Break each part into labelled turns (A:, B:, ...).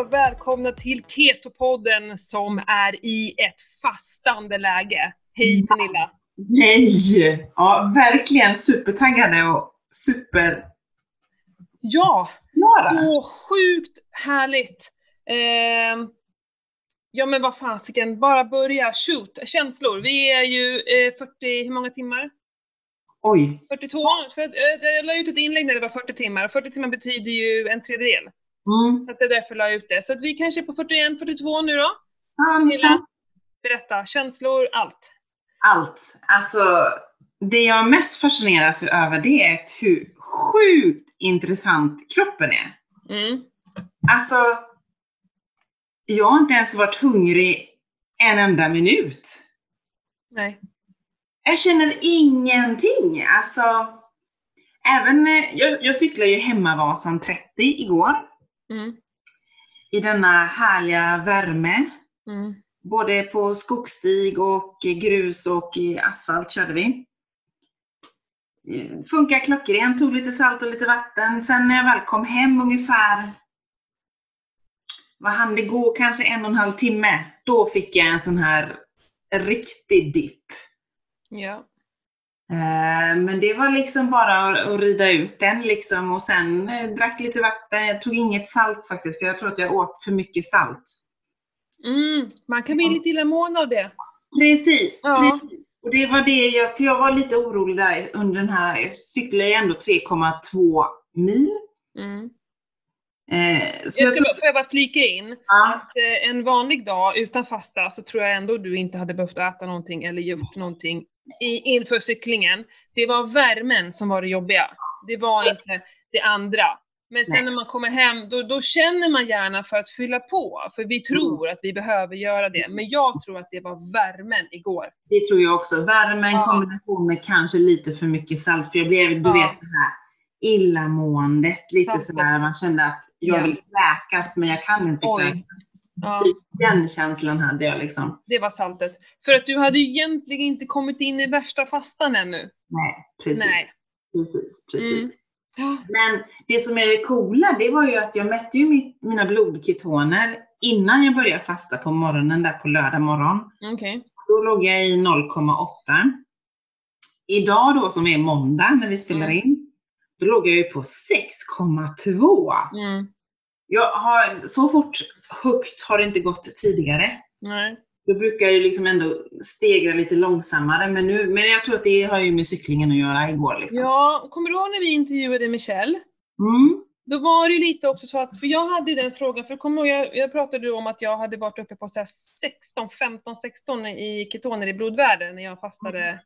A: välkomna till Ketopodden som är i ett fastande läge. Hej
B: Ja.
A: Pernilla!
B: Yay! Ja, verkligen supertaggade och superglada.
A: Ja, så sjukt härligt! Ehm, ja men vad fasiken, bara börja, shoot, känslor. Vi är ju eh, 40, hur många timmar?
B: Oj,
A: 42? För, eh, jag la ut ett inlägg när det var 40 timmar, och 40 timmar betyder ju en tredjedel.
B: Mm.
A: Så att det är därför jag la ut det. Så att vi kanske är på 41, 42 nu då?
B: ja,
A: berätta, känslor, allt.
B: allt. Alltså, det jag mest fascineras över det är hur sjukt intressant kroppen är.
A: Mm.
B: Alltså, jag har inte ens varit hungrig en enda minut.
A: Nej.
B: Jag känner ingenting. Alltså, även, eh, jag, jag cyklade ju Hemmavasan 30 igår.
A: Mm.
B: I denna härliga värme.
A: Mm.
B: Både på skogsstig och grus och i asfalt körde vi. Funkar klockrent, tog lite salt och lite vatten. Sen när jag väl kom hem ungefär, vad hann det gå, kanske en och en halv timme. Då fick jag en sån här riktig dipp.
A: Ja.
B: Eh, Men det var liksom bara att rida ut den liksom och sen eh, drack lite vatten. Jag tog inget salt faktiskt för jag tror att jag åt för mycket salt.
A: Mm. Man kan bli lite illamående av det.
B: Precis,
A: Ja.
B: precis. Och det var det jag, för jag var lite orolig där under den här, jag cyklade ju ändå 3,2 mil.
A: Mm.
B: Eh, så
A: Jag
B: jag tror,
A: får jag bara flika in?
B: ja,
A: Att, eh, en vanlig dag utan fasta så tror jag ändå du inte hade behövt äta någonting eller gjort någonting i, inför cyklingen. Det var värmen som var det jobbiga. Det var inte det andra. Men sen
B: Nej.
A: när man kommer hem, då, då känner man gärna för att fylla på, för vi tror att vi behöver göra det. Men jag tror att det var värmen igår.
B: det tror jag också. Värme i
A: Ja.
B: kombination med kanske lite för mycket salt, för jag blev, du
A: Ja.
B: vet det här illamåendet, lite sådär, man kände att jag
A: Ja.
B: vill kräkas men jag kan inte
A: Oj.
B: kräkas.
A: Ja,
B: Typ den känslan hade jag liksom.
A: det var saltet. För att du hade ju egentligen inte kommit in i värsta fastan ännu.
B: Nej, precis.
A: Nej.
B: Precis, precis.
A: Mm.
B: Men det som är det coola, det var ju att jag mätte ju mitt, mina blodketoner innan jag började fasta på morgonen där på lördag morgon.
A: Okej.
B: Då låg jag i 0,8. Idag då som är måndag när vi spelar
A: Mm.
B: in, då låg jag ju på 6,2.
A: Mm.
B: Jag har, så fort högt har det inte gått tidigare.
A: Nej.
B: Då brukar jag liksom ändå stegra lite långsammare, men, nu, men jag tror att det har ju med cyklingen att göra igår. Liksom.
A: Ja, kommer du ihåg när vi intervjuade Michelle?
B: Mm.
A: Då var det ju lite också så att, för jag hade den frågan, för kommer ihåg, jag, jag pratade om att jag hade varit uppe på så här 16, 15, 16 i ketoner i blodvärde när jag fastade.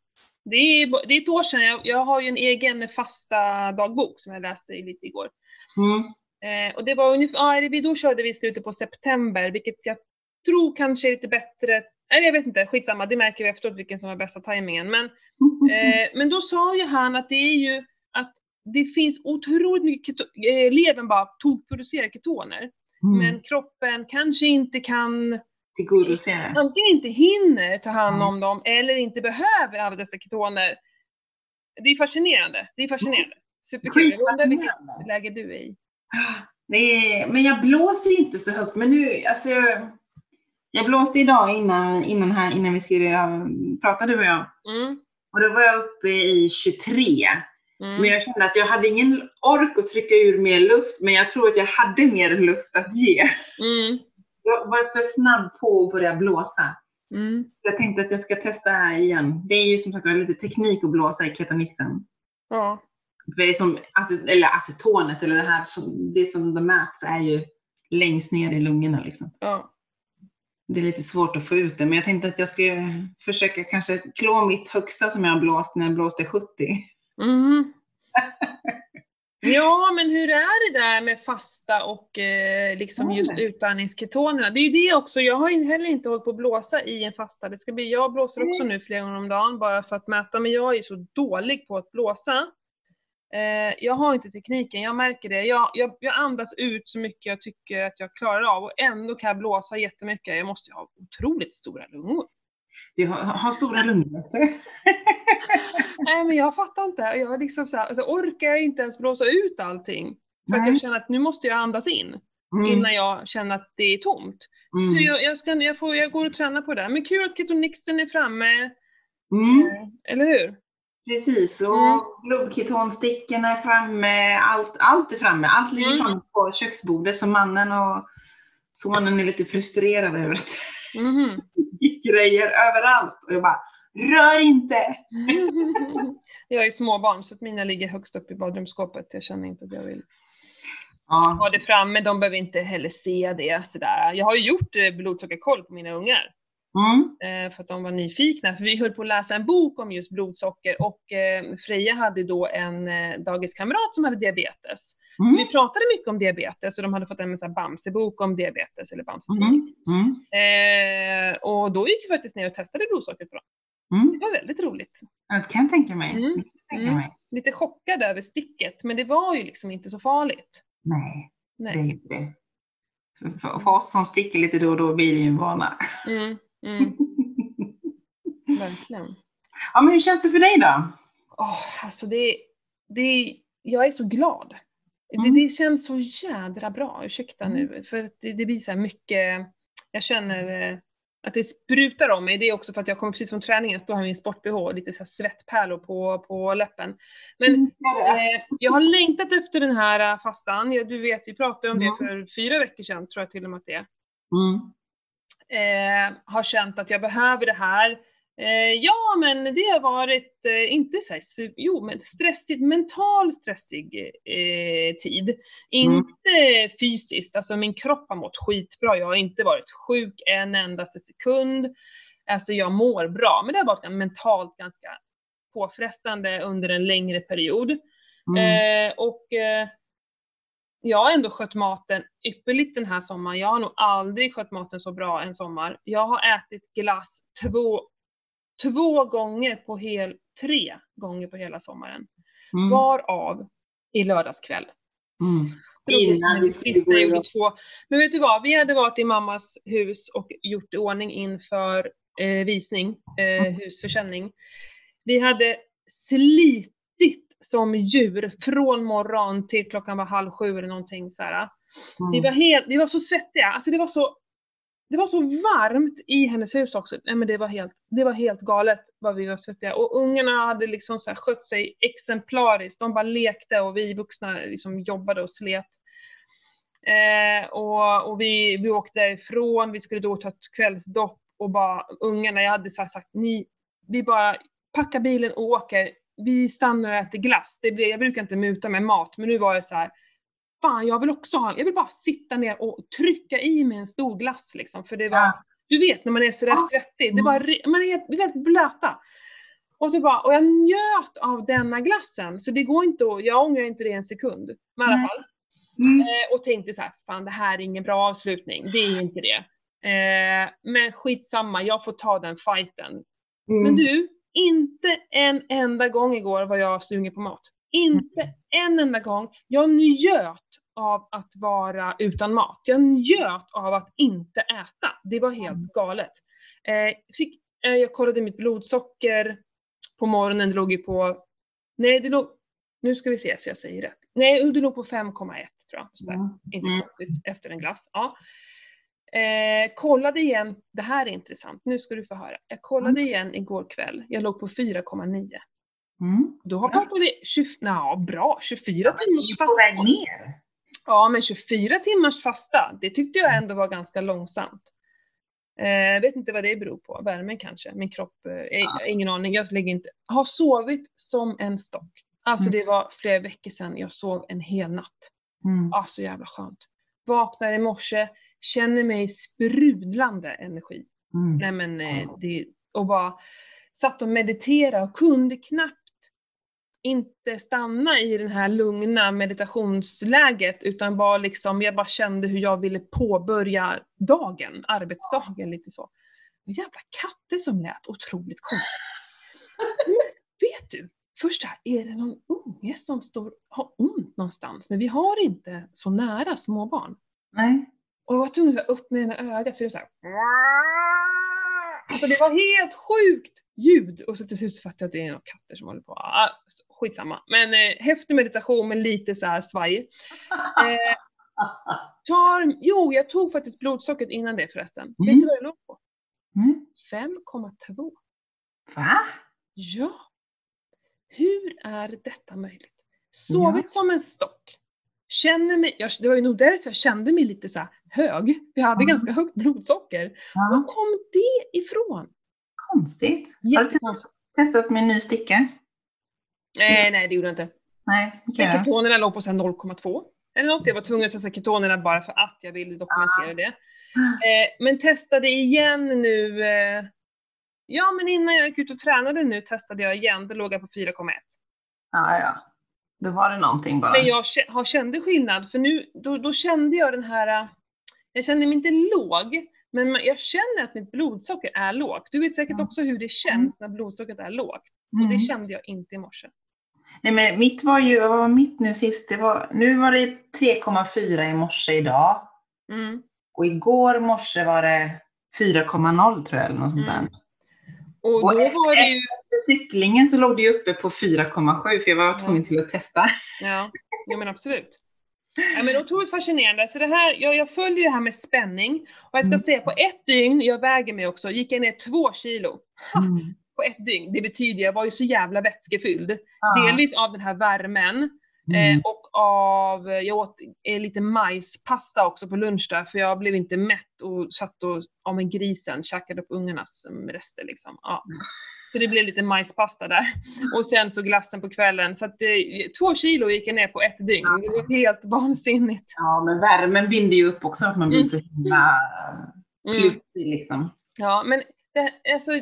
A: Det är, det är ett år sedan, jag, jag har ju en egen fasta dagbok som jag läste lite igår.
B: Mm.
A: Eh, och det var ungefär, ja, vi- då körde vi i slutet på september, vilket jag tror kanske är lite bättre, eller jag vet inte, skitsamma, det märker vi efteråt vilken som var bästa tajmingen. Men Eh, men då sa ju han att det är ju att det finns otroligt mycket keto- eh, levern bara tokproducerar ketoner.
B: Mm.
A: Men kroppen kanske inte kan,
B: Tillgodose det.
A: antingen inte hinner ta hand
B: Mm.
A: om dem eller inte behöver alla dessa ketoner. Det är fascinerande. Det är fascinerande. Superkul. Jag undrar vilket läge du är i.
B: Är, men jag blåser ju inte så högt. Men nu, alltså jag, blåste idag innan, innan, här, innan vi skulle prata du och jag.
A: Mm.
B: Och då var jag uppe i 23.
A: Mm.
B: Men jag kände att jag hade ingen ork att trycka ur mer luft. Men jag tror att jag hade mer luft att ge.
A: Mm.
B: Jag var för snabb på att börja blåsa.
A: Mm.
B: Jag tänkte att jag ska testa igen. Det är ju som sagt lite teknik att blåsa i ketonixen.
A: Ja.
B: För det som, ace- eller acetonet, eller det här, som- det som de mäts är ju längst ner i lungorna liksom.
A: ja.
B: Det är lite svårt att få ut det, men jag tänkte att jag ska försöka kanske klå mitt högsta som jag har blåst när jag blåste 70.
A: Mhm. Ja, men hur är det där med fasta och eh, liksom just utandningsketonerna? Det är ju det också, jag har ju heller inte hållit på att blåsa i en fasta. Det ska bli, jag blåser också nu flera gånger om dagen bara för att mäta, men jag är så dålig på att blåsa. Eh, jag har inte tekniken, jag märker det. Jag, jag, jag andas ut så mycket jag tycker att jag klarar av och ändå kan jag blåsa jättemycket. Jag måste ju ha otroligt stora lungor.
B: Du har, har stora lungor.
A: Nej men jag fattar inte. Jag liksom så här, alltså, orkar jag inte ens blåsa ut allting. För att jag känner att nu måste jag andas in.
B: Mm.
A: innan jag känner att det är tomt. Så
B: Mm.
A: jag, jag, ska, jag, får, jag går och tränar på det. Men kul att ketonixen är framme,
B: Mm.
A: eh, eller hur?
B: Precis, och
A: Mm.
B: blodketonstickorna är framme, allt, allt är framme. Allt ligger
A: Mm.
B: framme på köksbordet så mannen och sonen är lite frustrerade över att
A: Mhm.
B: det är grejer överallt. Och jag bara, rör inte!
A: jag är småbarn så att mina ligger högst upp i badrumsskåpet. Jag känner inte att jag vill
B: Ja,
A: ha det framme. De behöver inte heller se det sådär. Jag har ju gjort eh, blodsockerkoll på mina ungar.
B: Mm.
A: eh, för att de var nyfikna. För vi höll på att läsa en bok om just blodsocker och eh, Freja hade då en eh, dagiskamrat som hade diabetes. Så
B: Mm.
A: vi pratade mycket om diabetes och de hade fått en här Bamse-bok om diabetes, eller bamse
B: Mm. Mm.
A: eh, Och då gick vi faktiskt ner och testade blodsockret på dem.
B: Mm.
A: Det var väldigt roligt.
B: Det kan jag tänka mig.
A: Mm.
B: Det tänka
A: Mm.
B: mig.
A: Lite chockad över sticket, men det var ju liksom inte så farligt.
B: Nej, det är
A: Nej.
B: inte det. För, för, för oss som sticker lite då och då blir det ju en vana.
A: Mm, mm, verkligen.
B: Ja, men hur känns det för dig då?
A: Åh, alltså det, det, jag är så glad.
B: Mm.
A: Det, det känns så jädra bra, ursäkta
B: Mm.
A: nu, för att det, det blir så här mycket, jag känner eh, att det sprutar om mig. Det är också för att jag kommer precis från träningen, står här med min sport-bh och lite så här svettpärlor på, på läppen. Men
B: Mm.
A: eh, jag har längtat efter den här eh, fastan. Du vet, vi pratade om det
B: Mm.
A: för fyra veckor sedan, tror jag till och med att det är
B: Mm.
A: Eh, har känt att jag behöver det här. Eh, ja, men det har varit, eh, inte så här, jo, men stressigt, mentalt stressig eh, tid. Inte fysiskt, alltså min kropp har mått skitbra, jag har inte varit sjuk en endaste sekund. Alltså jag mår bra, men det har varit mentalt ganska påfrestande under en längre period.
B: Mm.
A: Eh, och eh, jag har ändå skött maten ypperligt den här sommaren. Jag har nog aldrig skött maten så bra en sommar. Jag har ätit glass två, två gånger på hel, tre gånger på hela sommaren.
B: Mm.
A: Varav i lördagskväll.
B: Mm. Innan
A: men
B: vi skulle
A: gjorde två. Men vet du vad? Vi hade varit i mammas hus och gjort i ordning inför eh, visning, eh, husförsäljning. Vi hade slitit som djur från morgon till klockan var halv sju eller någonting så här. Vi var, helt, vi var så svettiga, alltså det var så, det var så varmt i hennes hus också. Nej men det var helt, det var helt galet vad vi var svettiga. Och ungarna hade liksom så här skött sig exemplariskt. De bara lekte och vi vuxna liksom jobbade och slet. Eh, och och vi, vi åkte därifrån, vi skulle då ta ett kvällsdopp och bara ungarna, jag hade så sagt, ni, vi bara packar bilen och åker. Vi stannar och äter glass. Det blir, jag brukar inte muta med mat, men nu var jag så här. Fan, jag vill också ha, jag vill bara sitta ner och trycka i mig en stor glass liksom, för det var,
B: Ja.
A: du vet när man är sådär
B: Ja.
A: svettig, det bara, re- man är helt blöta. Och så bara, och jag njöt av denna glassen, så det går inte att, jag ångrar inte det en sekund. Men i alla
B: Nej.
A: fall.
B: Mm.
A: Eh, och tänkte så här, fan det här är ingen bra avslutning, det är inte det. Eh, men skitsamma, jag får ta den fighten.
B: Mm.
A: Men du, inte en enda gång igår var jag sugen på mat. Inte en enda gång. Jag njöt av att vara utan mat. Jag njöt av att inte äta. Det var helt galet. Eh, fick, eh, jag kollade mitt blodsocker på morgonen, det låg ju på, nej det låg, nu ska vi se så jag säger rätt. Nej, det låg på 5,1 tror jag. Sådär.
B: Mm.
A: Inte
B: Mm.
A: konstigt, efter en glass. Ja. Eh, kollade igen, det här är intressant, nu ska du få höra. Jag kollade igen igår kväll, jag låg på 4,9.
B: Mm.
A: Då har
B: Bra.
A: pratar vi 20, na, bra, 24
B: Ja,
A: timmars
B: på väg
A: fasta.
B: ner.
A: Ja, men 24 timmars fasta, det tyckte jag ändå var ganska långsamt. Eh, vet inte vad det beror på, värmen kanske, min kropp, eh,
B: Ja.
A: ingen aning, jag lägger inte. Har sovit som en stock. Alltså
B: Mm.
A: det var flera veckor sedan jag sov en hel natt.
B: Mm.
A: Ah, så jävla skönt. Vaknar i morse, känner mig sprudlande energi.
B: Mm.
A: Nej men, eh, det, och bara satt och mediterade och kunde knappt inte stanna i den här lugna meditationsläget utan bara liksom, jag bara kände hur jag ville påbörja dagen, arbetsdagen lite så. Jävla katter som lät otroligt konstigt. Vet du, först här, är det någon unge som står, har ont någonstans? Men vi har inte så nära småbarn.
B: Nej.
A: Och jag var tvungen att öppna ena ögat för det var såhär... Alltså det var helt sjukt ljud! Och så till slut så fattade jag att det är några katter som håller på. Ah, skitsamma. Men eh, häftig meditation men lite så här svaj. Eh, Tar, jo, jag tog faktiskt blodsockret innan det förresten. Vet
B: Mm.
A: du vad jag låg på?
B: Mm.
A: 5,2.
B: Va?
A: Ja. Hur är detta möjligt? Sovit som en stock. Känner mig, jag, det var ju nog därför jag kände mig lite så hög. Jag hade
B: Mm.
A: ganska högt blodsocker. Var
B: Ja,
A: kom det ifrån?
B: konstigt. Har du
A: Jättekonstigt.
B: testat med en ny sticka?
A: Nej, nej det gjorde jag inte.
B: Nej, då.
A: Ketonerna låg på så här 0,2. Eller något, jag var tvungen att testa ketonerna bara för att jag ville dokumentera det. Eh, men testade igen nu, eh, ja men innan jag gick ut och tränade nu testade jag igen, då låg jag på 4,1.
B: Ja, ja. Då var det någonting bara.
A: Men jag har kände skillnad, för nu, då, då kände jag den här, äh, jag kände mig inte låg, men jag känner att mitt blodsocker är lågt. Du vet säkert
B: Mm.
A: också hur det känns när blodsockret är lågt. Och
B: Mm.
A: det kände jag inte i morse.
B: Nej, men mitt var ju, vad var mitt nu sist? Det var, nu var det 3,4 i morse idag.
A: Mm.
B: Och igår morse var det 4,0 tror jag, eller något sånt där.
A: Mm. Och,
B: Och efter-
A: ju,
B: Efter cyklingen så låg det ju uppe på 4,7 för jag var tvungen till att testa.
A: ja, ja men absolut. Ja, men otroligt fascinerande. Så det här, jag, jag följer det här med spänning. Och jag ska
B: Mm.
A: säga på ett dygn, jag väger mig också, gick jag ner två kilo.
B: Mm.
A: På ett dygn. Det betyder, jag var ju så jävla vätskefylld.
B: Ja.
A: Delvis av den här värmen.
B: Mm.
A: Eh, och av, jag åt eh, lite majspasta också på lunch där, för jag blev inte mätt och satt och, ja men grisen, käkade upp ungarnas mm, rester liksom. Ja.
B: Mm.
A: Så det blev lite majspasta där. Och sen så glassen på kvällen. Så att eh, två kilo gick jag ner på ett dygn. Det var helt vansinnigt.
B: Ja, men värmen binder ju upp också att man blir
A: Mm.
B: så himla
A: Mm.
B: liksom.
A: Ja, men det, alltså,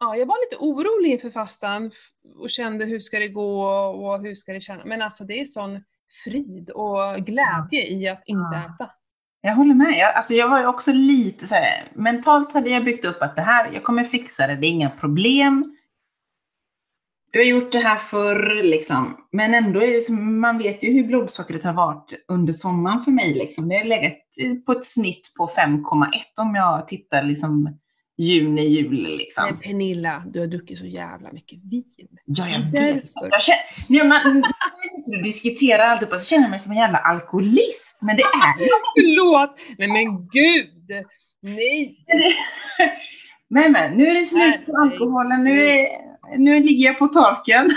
A: ja, jag var lite orolig inför fastan och kände hur ska det gå och hur ska det kännas. Men alltså det är sån frid och glädje i att inte
B: Ja.
A: äta.
B: Jag håller med. Jag, alltså jag var ju också lite så här, mentalt hade jag byggt upp att det här, jag kommer fixa det, det är inga problem. Du har gjort det här förr liksom. Men ändå är det man vet ju hur blodsockret har varit under sommaren för mig liksom. Det har legat på ett snitt på 5,1 om jag tittar liksom juni, juli liksom.
A: Men Pernilla, du har druckit så jävla mycket vin.
B: Ja, jag vet. Jag känner, när man vi sitter och diskuterar alltihopa så känner jag mig som en jävla alkoholist. Men det är jag
A: Förlåt! Nej men gud! Nej!
B: Nej men nu är det slut på alkoholen, nu, är, nu ligger jag på torken.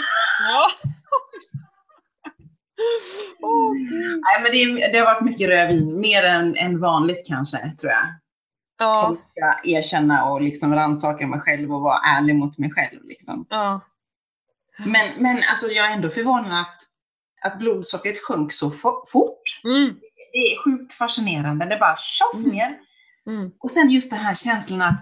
A: Ja. Gud.
B: Nej men det, det har varit mycket rödvin, mer än, än vanligt kanske, tror jag.
A: Ja,
B: ska erkänna och liksom rannsaka mig själv och vara ärlig mot mig själv. Liksom.
A: ja.
B: Men, men alltså, jag är ändå förvånad att, att blodsockret sjönk så fo- fort.
A: Mm.
B: Det är sjukt fascinerande, det bara tjoff
A: Mm.
B: ner.
A: Mm.
B: Och sen just den här känslan att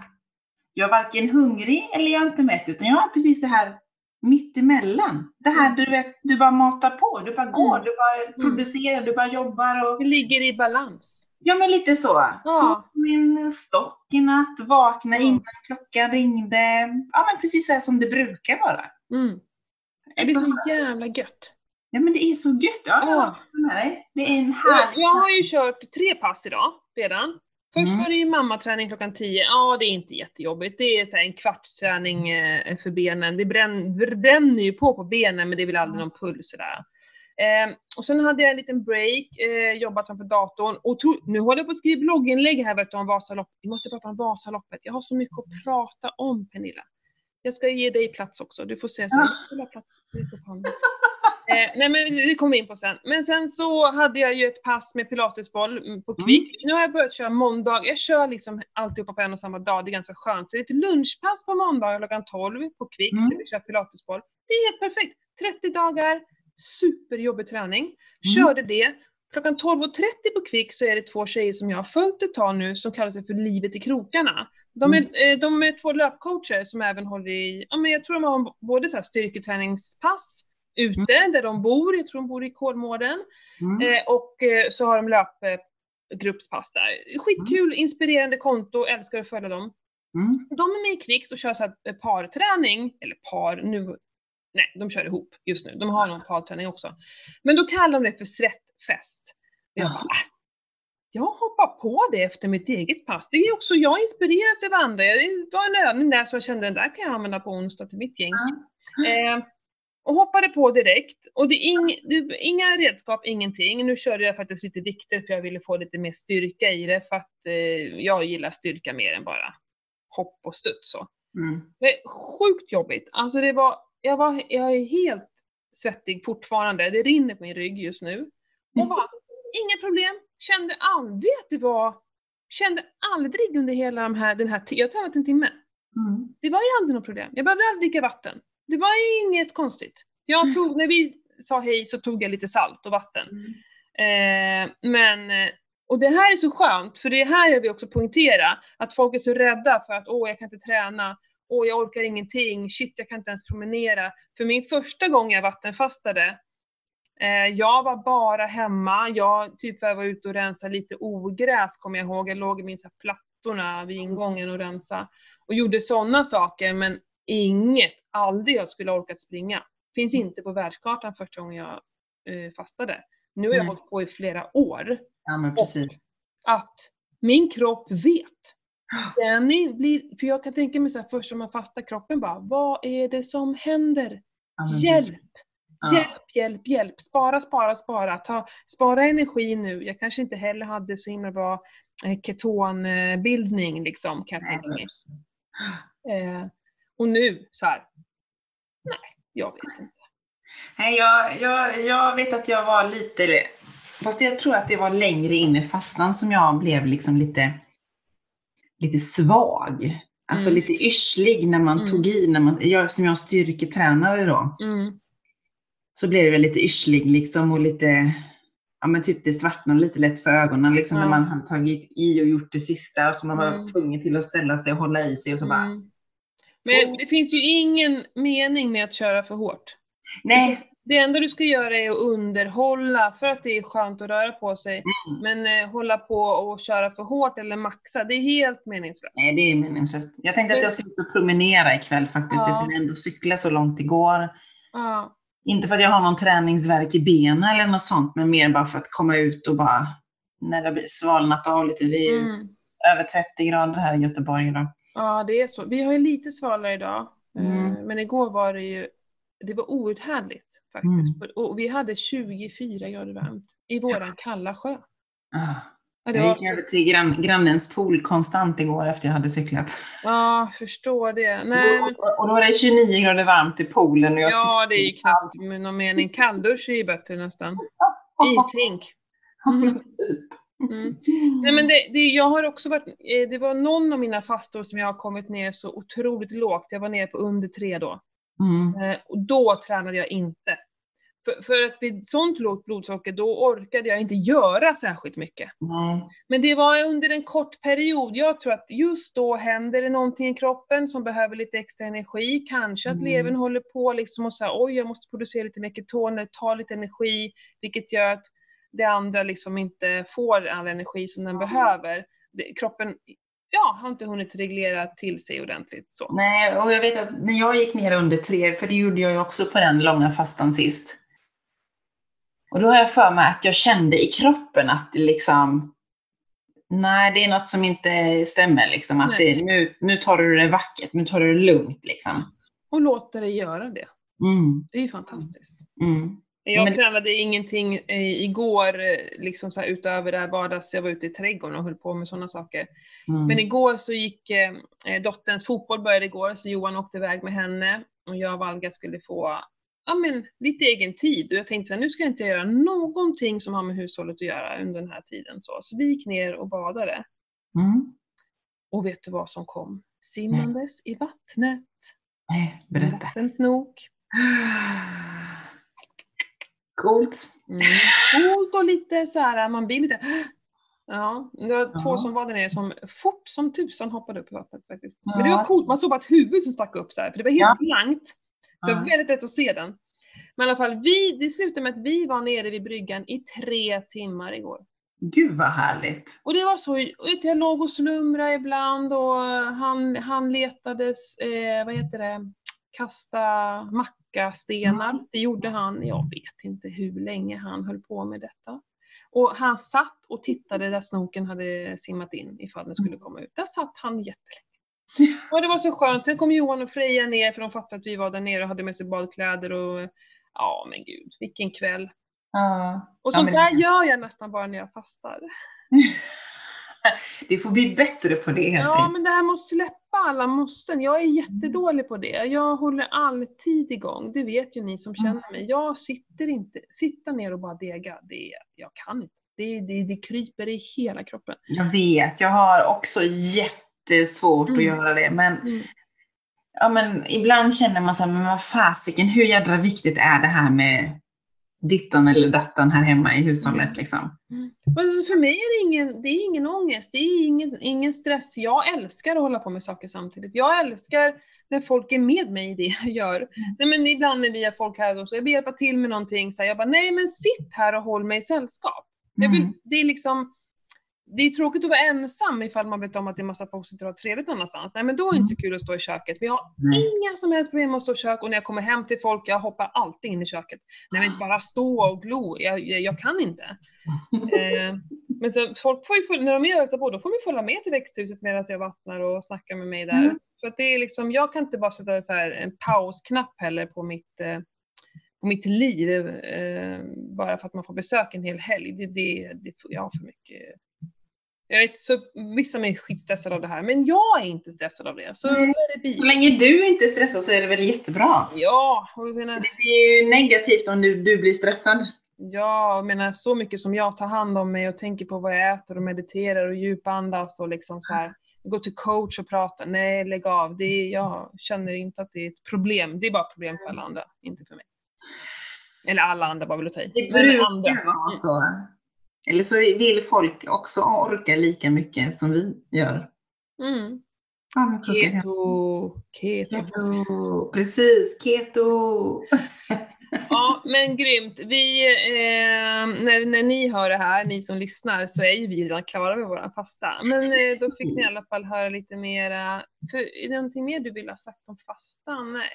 B: jag är varken hungrig eller jag är inte mätt, utan jag har precis det här mitt emellan. Det här du vet, du bara matar på, du bara går,
A: Mm.
B: du bara producerar, du bara jobbar och
A: Det ligger i balans.
B: Ja men lite så.
A: Ja.
B: Så min stock i natt, vakna
A: Mm.
B: innan klockan ringde. Ja men precis så som det brukar vara.
A: Mm. Det är så jävla gött.
B: Ja men det är så gött. Ja,
A: Ja.
B: med dig. Det är en härlig...
A: jag har ju kört tre pass idag redan. Först
B: Mm.
A: var det ju mammaträning klockan 10. Ja, det är inte jättejobbigt. Det är så en kvartsträning eh, för benen. Det bränn, det bränner ju på på benen, men det är väl aldrig någon puls sådär. Eh, och sen hade jag en liten break, eh, jobbat framför datorn. Och tro, nu håller jag på att skriva blogginlägg här vet du, om Vasaloppet. Vi måste prata om Vasaloppet. Jag har så mycket att prata om, Pernilla. Jag ska ge dig plats också. Du får säga
B: Ja.
A: "Jag ha plats. Räck upp handen." Eh, nej men det kommer vi in på sen. Men sen så hade jag ju ett pass med pilatesboll mm, på Kvick. Nu har jag börjat köra måndag. Jag kör liksom alltihopa på en och samma dag. Det är ganska skönt. Så det är ett lunchpass på måndag klockan 12 på Kvicks
B: Mm.
A: där vi kör pilatesboll. Det är helt perfekt. 30 dagar, superjobbig träning. Körde det. Klockan 12.30 på Kvick så är det två tjejer som jag har följt ett tag nu som kallar sig för Livet i krokarna. De är, eh, de är två löpcoacher som även håller i, ja men jag tror de har både så här styrketräningspass ute där de bor, jag tror de bor i Kolmården,
B: Mm.
A: eh, och eh, så har de löpgruppspass där. Skitkul, inspirerande konto, älskar att följa dem.
B: Mm.
A: De är med i Kvicks och kör så här eh, parträning, eller par, nu, nej de kör ihop just nu, de har någon parträning också. Men då kallar de det för svettfest. Jag,
B: Ja.
A: bara, äh, jag hoppar på det efter mitt eget pass. Det är också, jag inspireras av andra. Det var en övning där som jag kände, den där kan jag använda på onsdag till mitt gäng. Eh, och hoppade på direkt. Och det är ing, det, inga redskap, ingenting. Nu körde jag faktiskt lite vikter för jag ville få lite mer styrka i det för att eh, jag gillar styrka mer än bara hopp och studs så.
B: Mm.
A: Det är sjukt jobbigt. Alltså det var, jag var, jag är helt svettig fortfarande. Det rinner på min rygg just nu. Och bara, inga problem. Kände aldrig att det var, kände aldrig under hela de här, den här tiden, jag har tränat en timme.
B: Mm.
A: Det var ju aldrig något problem. Jag behövde aldrig dricka vatten. Det var inget konstigt. Jag tog, när vi sa hej så tog jag lite salt och vatten. Eh, men, och det här är så skönt, för det här jag vill också poängtera, att folk är så rädda för att åh, jag kan inte träna, åh, jag orkar ingenting, shit, jag kan inte ens promenera. För min första gång jag vattenfastade, eh, jag var bara hemma, jag typ var ute och rensade lite ogräs, kommer jag ihåg, jag låg i min så här plattorna vid ingången och rensa och gjorde sådana saker, men inget, aldrig jag skulle ha orkat springa. Finns inte på världskartan första gången jag eh, fastade. Nu har jag
B: Nej.
A: hållit på i flera år.
B: Ja, men precis.
A: Att min kropp vet. Den blir, för jag kan tänka mig så här först som man fastar kroppen bara, vad är det som händer?
B: Ja,
A: Hjälp!
B: Ja.
A: Hjälp, hjälp, hjälp! Spara, spara, spara! Ta, spara energi nu. Jag kanske inte heller hade så himla bra eh, ketonbildning liksom, kan jag tänka mig. Eh, och nu, så här. nej, jag vet inte.
B: Nej, jag, jag, jag vet att jag var lite, fast jag tror att det var längre in i fastan som jag blev liksom lite, lite svag. Alltså
A: Mm.
B: lite yrslig när man
A: Mm.
B: tog i, när man, jag, som jag styrketränare då,
A: Mm.
B: så blev jag lite yrslig liksom och lite, ja men typ det svartnade lite lätt för ögonen liksom när man hade tagit i och gjort det sista och så man var
A: Mm.
B: tvungen till att ställa sig och hålla i sig och så bara,
A: Mm. Men det finns ju ingen mening med att köra för hårt.
B: nej,
A: Det enda du ska göra är att underhålla för att det är skönt att röra på sig.
B: Mm.
A: Men eh, hålla på och köra för hårt eller maxa, det är helt meningslöst.
B: nej det är meningslöst. Jag tänkte att jag ska ut och promenera ikväll faktiskt,
A: Ja.
B: det jag ändå cykla så långt igår.
A: Ja.
B: Inte för att jag har någon träningsverk i benen eller något sånt, men mer bara för att komma ut och bara, när det blir svalnat av lite. Det är ju
A: Mm.
B: över 30 grader här i Göteborg idag.
A: ja, det är så. Vi har ju lite svalare idag.
B: Mm.
A: Eh, Men igår var det ju, det var outhärdligt faktiskt. Och vi hade 24 grader varmt i våran kalla sjö.
B: Ah.
A: Ja,
B: Jag gick över till grann, grannens pool konstant igår efter jag hade cyklat.
A: ja, förstår det. Nej,
B: och, och, och då var det 29 grader varmt i poolen. Och jag
A: ja, det är ju knappt med någon mening. Kalldusch är ju bättre nästan. Ishink. Mm. Mm. Nej men det, det, jag har också varit, eh, det var någon av mina fastor som jag har kommit ner så otroligt lågt, jag var nere på under tre då.
B: Mm.
A: Eh, och då tränade jag inte. För, för att vid sånt lågt blodsocker, då orkade jag inte göra särskilt mycket.
B: Nej.
A: Men det var under en kort period, jag tror att just då händer det någonting i kroppen som behöver lite extra energi, kanske att
B: Mm.
A: levern håller på liksom och säger oj jag måste producera lite mer ketoner, ta lite energi, vilket gör att det andra liksom inte får all energi som den
B: Mm.
A: behöver. Det, kroppen, ja, har inte hunnit reglera till sig ordentligt så.
B: Nej, och jag vet att när jag gick ner under tre, för det gjorde jag ju också på den långa fastan sist. Och då har jag för mig att jag kände i kroppen att det liksom, nej det är något som inte stämmer liksom. Att det, nu, nu tar du det vackert, nu tar du det lugnt liksom.
A: Och låta dig göra det.
B: Mm,
A: Det är ju fantastiskt.
B: mm,
A: Jag
B: Men-
A: tränade ingenting eh, igår, eh, liksom så här, utöver det här vardags, jag var ute i trädgården och höll på med sådana saker.
B: mm.
A: Men igår så gick, eh, eh, dotterns fotboll började igår, så Johan åkte iväg med henne och jag och Valga skulle få ja, men, lite egen tid. Och jag tänkte så här, nu ska jag inte göra någonting som har med hushållet att göra under den här tiden. Så, så vi gick ner och badade.
B: Mm.
A: Och vet du vad som kom? Simmandes i vattnet.
B: Nej, berätta.
A: Vattensnok.
B: Coolt.
A: Mm. Coolt och lite så här, man blir lite Ja, det var två
B: Ja.
A: som var där nere som fort som tusan hoppade upp i vattnet faktiskt.
B: Ja.
A: Men det var coolt, man såg bara ett huvud som stack upp så här, för det var helt
B: Ja.
A: blankt. Så det var väldigt lätt att se den. Men i alla fall, vi, det slutade med att vi var nere vid bryggan i tre timmar igår.
B: Gud vad härligt.
A: Och det var så, jag låg och slumrade ibland och han, han letades, eh, vad heter det, kasta mackastenar.
B: Mm.
A: Det gjorde han, jag vet inte hur länge han höll på med detta. Och han satt och tittade där snoken hade simmat in ifall den skulle komma ut. Där satt han jättelänge. Och det var så skönt. Sen kom Johan och Freja ner för de fattade att vi var där nere och hade med sig badkläder och ja men gud, vilken kväll.
B: Ja.
A: Och
B: Ja,
A: sånt
B: men-
A: där gör jag nästan bara när jag fastar.
B: Du får bli bättre på det helt
A: Ja men det här med att släppa alla måsten, jag är jättedålig på det. Jag håller alltid igång, det vet ju ni som känner mig. Jag sitter inte, sitta ner och bara dega, det, jag kan inte. Det, det, det kryper i hela kroppen.
B: Jag vet, jag har också jättesvårt att
A: Mm.
B: göra det. Men,
A: Mm.
B: ja, men ibland känner man så här, men vad fasiken, hur jädra viktigt är det här med dittan eller dattan här hemma i hushållet
A: Mm.
B: liksom?
A: Men för mig är det ingen, det är ingen ångest, det är ingen, ingen stress. Jag älskar att hålla på med saker samtidigt. Jag älskar när folk är med mig i det jag gör. Nej, men ibland när vi har folk här och så jag vill hjälpa till med någonting, så här, jag bara nej men sitt här och håll mig i sällskap. Jag vill,
B: Mm.
A: det är liksom, det är tråkigt att vara ensam ifall man vet om att det är massa folk som har trevligt annanstans. Nej men då är det inte så kul att stå i köket. Men jag har
B: Nej.
A: inga som helst problem med att stå i kök och när jag kommer hem till folk, jag hoppar alltid in i köket. Nej men bara stå och glo, jag, jag, kan inte. eh, men så folk får ju, när de är och på, då får de följa med till växthuset medan jag vattnar och snackar med mig där.
B: Mm.
A: För att det är liksom, jag kan inte bara sätta så här en pausknapp heller på mitt eh, på mitt liv eh, bara för att man får besök en hel helg. Det, det, det jag har för mycket. Jag vet, så vissa är skitstressade av det här, men jag är inte stressad av det. Så är det.
B: Så länge du inte är stressad så är det väl jättebra?
A: Ja, menar,
B: Det blir ju negativt om du, du blir stressad.
A: ja, jag menar så mycket som jag tar hand om mig och tänker på vad jag äter och mediterar och djupandas och liksom så här gå till coach och prata. Nej, lägg av. Det är, jag känner inte att det är ett problem. Det är bara problem för alla andra, inte för mig. Eller alla andra bara vill jag ta i.
B: Det brukar
A: andra.
B: vara så. Eller så vill folk också orka lika mycket som vi gör.
A: Mm.
B: Ja.
A: Keto. Keto.
B: Keto. Precis, keto.
A: Ja, men grymt. Vi, eh, när, när ni hör det här, ni som lyssnar, så är ju vi redan klara med våran fasta. Men eh, då fick ni i alla fall höra lite mera. För, är det någonting mer du vill ha sagt om fastan? Nej.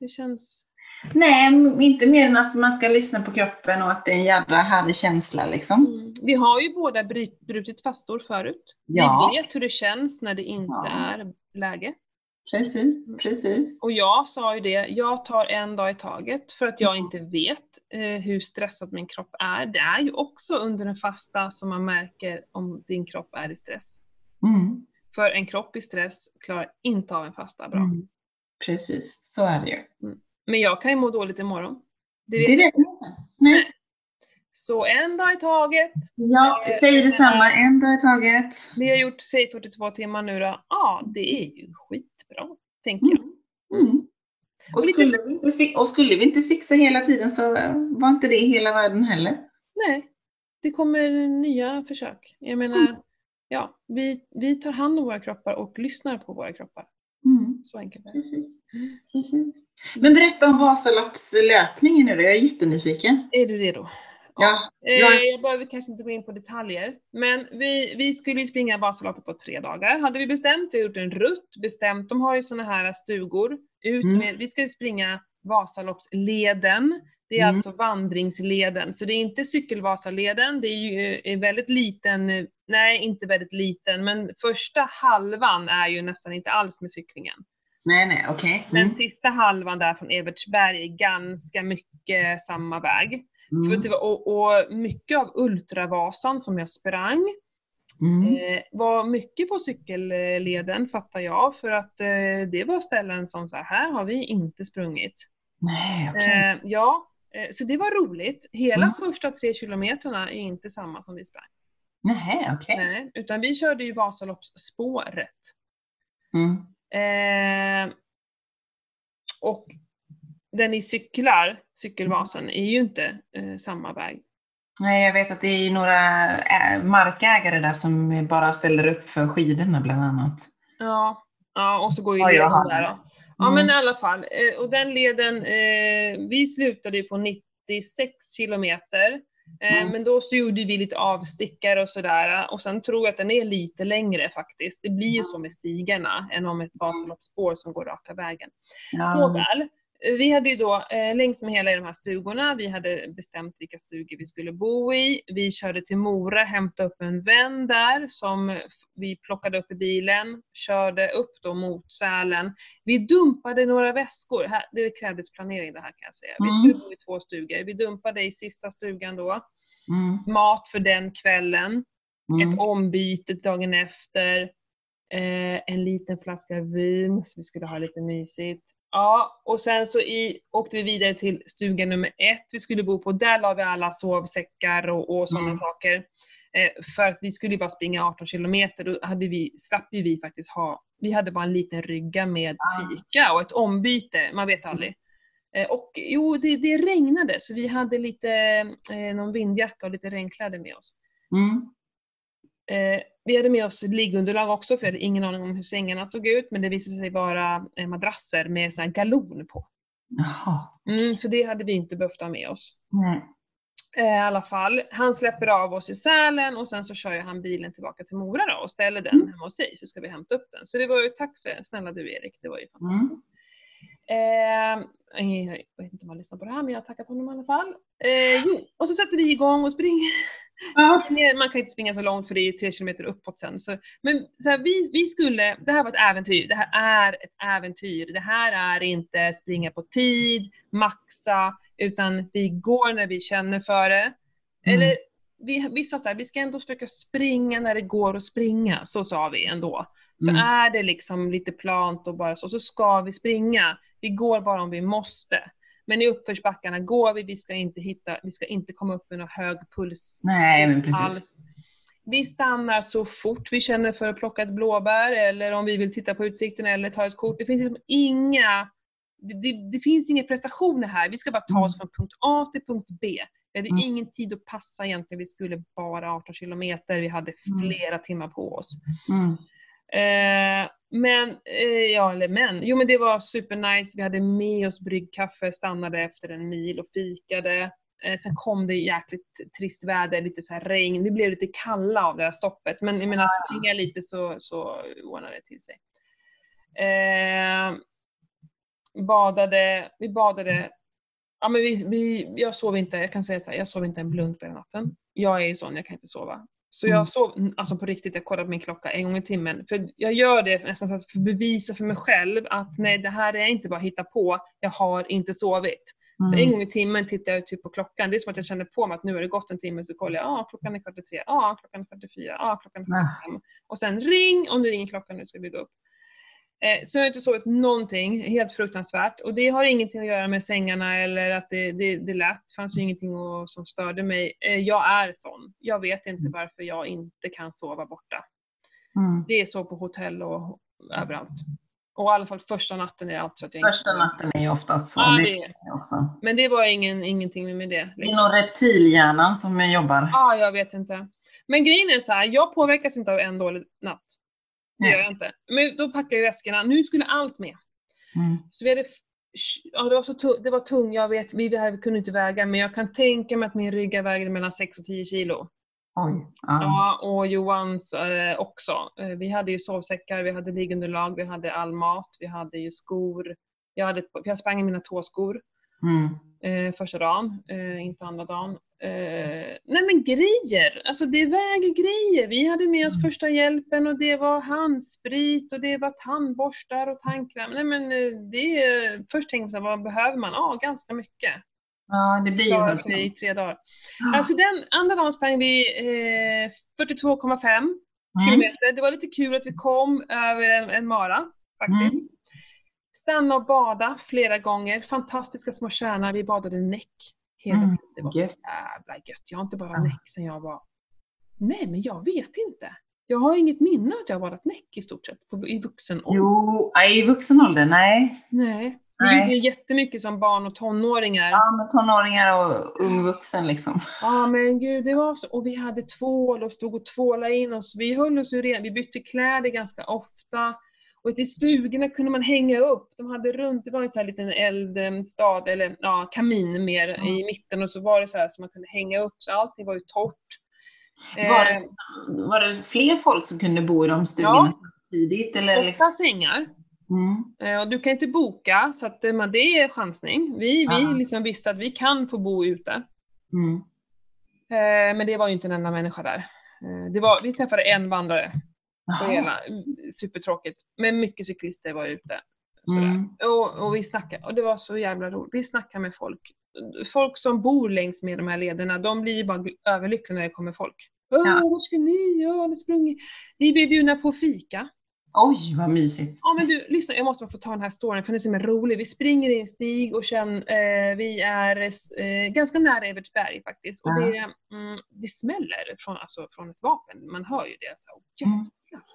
A: Det känns...
B: Nej, inte mer än att man ska lyssna på kroppen och att det är en jädra härlig känsla liksom.
A: Mm. Vi har ju båda bryt, brutit fastor förut.
B: Ja.
A: Vi vet hur det känns när det inte
B: Ja.
A: är läge.
B: Precis, precis.
A: Och jag sa ju det, jag tar en dag i taget för att jag
B: Mm.
A: inte vet eh, hur stressad min kropp är. Det är ju också under en fasta som man märker om din kropp är i stress.
B: Mm.
A: För en kropp i stress klarar inte av en fasta bra.
B: Mm. Precis, så är det ju.
A: Men jag kan ju må dåligt imorgon. Det vet
B: Det vet jag inte. Nej.
A: Så en dag i taget.
B: Ja,
A: Eh,
B: säg detsamma, en dag i taget.
A: Vi har gjort, säg 42 timmar nu då. Ja, det är ju skitbra, tänker jag.
B: Mm. Och,
A: lite-
B: skulle vi inte fi- och skulle vi inte fixa hela tiden så eh, var inte det hela världen heller.
A: Nej, det kommer nya försök. Jag menar, ja, vi, vi tar hand om våra kroppar och lyssnar på våra kroppar.
B: Mm.
A: Så enkelt är det.
B: Precis. Precis. Men berätta om Vasaloppslöpningen nu då, jag är jättenyfiken.
A: Är du redo?
B: Ja,
A: Eh,
B: Ja.
A: Jag behöver kanske inte gå in på detaljer, men vi, vi skulle ju springa Vasaloppet på tre dagar. Hade vi bestämt, vi har gjort en rutt, bestämt, de har ju såna här stugor. Ut
B: Mm.
A: med, vi ska ju springa Vasaloppsleden, det är
B: Mm.
A: alltså vandringsleden. Så det är inte cykelvasaleden, det är ju är väldigt liten, eh, nej inte väldigt liten, men första halvan är ju nästan inte alls med cyklingen.
B: Nej nej, okej.
A: Den
B: Mm.
A: sista halvan där från Evertsberg är ganska mycket samma väg. För
B: Mm.
A: det var, och, och mycket av Ultravasan som jag sprang
B: Mm.
A: eh, var mycket på cykelleden fattar jag för att eh, det var ställen som så här, här har vi inte sprungit.
B: Nej, okej.
A: Eh, ja, eh, så det var roligt. Hela
B: Mm.
A: första tre kilometrarna är inte samma som vi sprang.
B: Nej, okej.
A: Nej, utan vi körde ju Vasaloppsspåret.
B: Mm.
A: Eh, och där ni cyklar, cykelvasan, är ju inte eh, samma väg.
B: Nej, jag vet att det är några ä- markägare där som bara ställer upp för skidorna bland annat.
A: Ja, ja och så går ju
B: Ja,
A: leden där då. Ja
B: Mm.
A: men i alla fall, eh, och den leden, eh, vi slutade ju på 96 kilometer. Eh,
B: Mm.
A: Men då så gjorde vi lite avstickare och sådär. Och sen tror jag att den är lite längre faktiskt. Det blir ju så med stigarna än om ett Vasaloppsspår som går raka vägen.
B: Ja.
A: Nåväl, vi hade ju då eh, längs med hela de här stugorna, vi hade bestämt vilka stugor vi skulle bo i. Vi körde till Mora, hämtade upp en vän där som vi plockade upp i bilen, körde upp då mot Sälen. Vi dumpade några väskor, här, det krävdes planering det här kan jag säga. Vi skulle bo i två stugor. Vi dumpade i sista stugan då,
B: Mm.
A: mat för den kvällen,
B: Mm.
A: ett ombyte dagen efter, eh, en liten flaska vin, så vi skulle ha lite mysigt. Ja, och sen så i, åkte vi vidare till stuga nummer ett vi skulle bo på. Där la vi alla sovsäckar och, och sådana
B: Mm.
A: saker. Eh, för att vi skulle ju bara springa 18 kilometer, då hade vi, slapp ju vi faktiskt ha, vi hade bara en liten rygga med
B: Ah.
A: fika och ett ombyte, man vet aldrig. Eh, och jo, det, det regnade så vi hade lite, eh, någon vindjacka och lite regnkläder med oss.
B: Mm.
A: Eh, vi hade med oss liggunderlag också, för jag hade ingen aning om hur sängarna såg ut, men det visade sig vara eh, madrasser med sån här galon på.
B: Jaha.
A: Mm, så det hade vi inte behövt ha med oss.
B: Nej.
A: Eh, I alla fall, han släpper av oss i Sälen och sen så kör han bilen tillbaka till Mora då och ställer den
B: Mm.
A: hemma hos sig, så ska vi hämta upp den. Så det var ju, tack snälla du Erik, det var ju
B: Mm.
A: Fantastiskt. Eh, jag vet inte om han lyssnar på det här, men jag har tackat honom i alla fall. Eh, jo, och så sätter vi igång och springer.
B: Ja.
A: Man kan inte springa så långt för det är tre kilometer uppåt sen. Så, men så här, vi, vi skulle, det här var ett äventyr, det här är ett äventyr. Det här är inte springa på tid, maxa, utan vi går när vi känner för det.
B: Mm.
A: Eller vi, vi sa såhär, vi ska ändå försöka springa när det går att springa, så sa vi ändå. Så
B: Mm.
A: är det liksom lite plant och bara så, så ska vi springa. Vi går bara om vi måste. Men i uppförsbackarna går vi, vi ska inte hitta, vi ska inte komma upp med någon hög puls
B: Nej, men precis.
A: alls. Vi stannar så fort vi känner för att plocka ett blåbär eller om vi vill titta på utsikten eller ta ett kort. Det finns liksom inga, det, det, det finns inga prestationer här. Vi ska bara ta oss från punkt A till punkt B. Vi hade
B: Mm.
A: ingen tid att passa egentligen. Vi skulle bara 18 kilometer. Vi hade
B: Mm.
A: flera timmar på oss.
B: Mm.
A: Eh, men, eh, ja eller men, jo men det var supernice. Vi hade med oss bryggkaffe, stannade efter en mil och fikade. Eh, sen kom det jäkligt trist väder, lite så regn. Vi blev lite kalla av det här stoppet. Men jag menar, springa lite så, så ordnade det till sig. Eh, badade, vi badade, ja men vi, vi, jag sov inte, jag kan säga så här, jag sov inte en blund på hela natten. Jag är ju sån, jag kan inte sova. Så
B: Mm.
A: jag sov, alltså på riktigt, jag kollade på min klocka en gång i timmen. För jag gör det nästan för att bevisa för mig själv att nej, det här är inte bara hitta på, jag har inte sovit. Så en
B: Mm.
A: gång i timmen tittar jag typ på klockan. Det är som att jag känner på mig att nu har det gått en timme, så kollar jag, ja ah, klockan är kvart i tre, ah, klockan är kvart i fyra, ah, klockan är kvart i fem. Och sen ring, om det ringer klockan nu ska vi gå upp. Eh, så jag har inte sovit någonting, helt fruktansvärt. Och det har ingenting att göra med sängarna eller att det, det, det lät, det fanns ju ingenting att, som störde mig. Eh, jag är sån. Jag vet inte varför jag inte kan sova borta.
B: Mm.
A: Det är så på hotell och överallt. Och i alla fall första natten är det alltid så att jag
B: Första
A: inte
B: natten är ju oftast så.
A: Ja,
B: det
A: är.
B: också.
A: Men det var ingen, ingenting med det.
B: Det är nog reptilhjärnan som jobbar.
A: Ja, jag vet inte. Men grejen är så här, jag påverkas inte av en dålig natt. Det gör jag inte. Men då packar jag väskorna. Nu skulle allt med.
B: Mm.
A: Så vi hade, ja det var så det var tungt, jag vet, vi, vi kunde inte väga, men jag kan tänka mig att min rygga vägde mellan 6 och 10 kilo.
B: Oj. Ja.
A: Ja, och Johans eh, också. Eh, vi hade ju sovsäckar, vi hade liggunderlag, vi hade all mat, vi hade ju skor. Jag, hade, jag sprang i mina tåskor
B: Mm.
A: eh, första dagen, eh, inte andra dagen. Eh, nej men grejer, alltså det väger grejer. Vi hade med oss
B: Mm.
A: första hjälpen och det var handsprit och det var tandborstar och tandkräm. Nej men eh, det är, först tänkte jag, vad behöver man? Ja, ganska mycket.
B: Ja, det blir ju högt.
A: i tre dagar.
B: Ja.
A: Alltså den andra dagen sprang vi eh, 42,5
B: Mm.
A: kilometer. Det var lite kul att vi kom över en, en mara faktiskt.
B: Mm.
A: Stanna och bada flera gånger. Fantastiska små tjärnar. Vi badade näck hela
B: Mm,
A: tiden. Det var så jävla gött. Jag har inte badat
B: Ja.
A: näck sen jag var... Nej, men jag vet inte. Jag har inget minne att jag har badat näck i stort sett på, i vuxen ålder.
B: Jo, i vuxen ålder, nej.
A: Nej.
B: Nej.
A: gjorde jättemycket som barn och tonåringar.
B: Ja, med tonåringar och ung vuxen liksom.
A: Ja men gud, det var så. Och vi hade tvål och stod och tvålade in oss. Vi höll oss ju rena, vi bytte kläder ganska ofta. Och i stugorna kunde man hänga upp. De hade runt, det var en sån här liten eldstad, eller ja, kamin mer
B: Mm.
A: i mitten och så var det så här så man kunde hänga upp så allting var ju torrt.
B: Var
A: Eh,
B: det, var det fler folk som kunde bo i de stugorna tidigt? Eller liksom?
A: åtta sängar.
B: Mm.
A: Eh, Och du kan inte boka, så att, eh, men det är chansning. Vi, vi
B: Ja.
A: liksom visste att vi kan få bo ute.
B: Mm.
A: Eh, Men det var ju inte en enda människa där. Eh, Det var, vi träffade en vandrare. Hela, supertråkigt. Men mycket cyklister var ute.
B: Mm.
A: Och, och vi snackade, och det var så jävla roligt. Vi snackade med folk. Folk som bor längs med de här lederna, de blir ju bara överlyckliga när det kommer folk. Åh,
B: Ja.
A: vad ska ni? Ja, det sprungit. Vi blev bjudna på fika.
B: Oj, vad mysigt.
A: Ja men du, lyssna, jag måste bara få ta den här storyn för den är så himla rolig. Vi springer i en stig och sen, eh, vi är eh, ganska nära Evertsberg faktiskt. Och
B: Ja.
A: det, mm, det smäller från, alltså, från ett vapen, man hör ju det. Så,
B: Mm.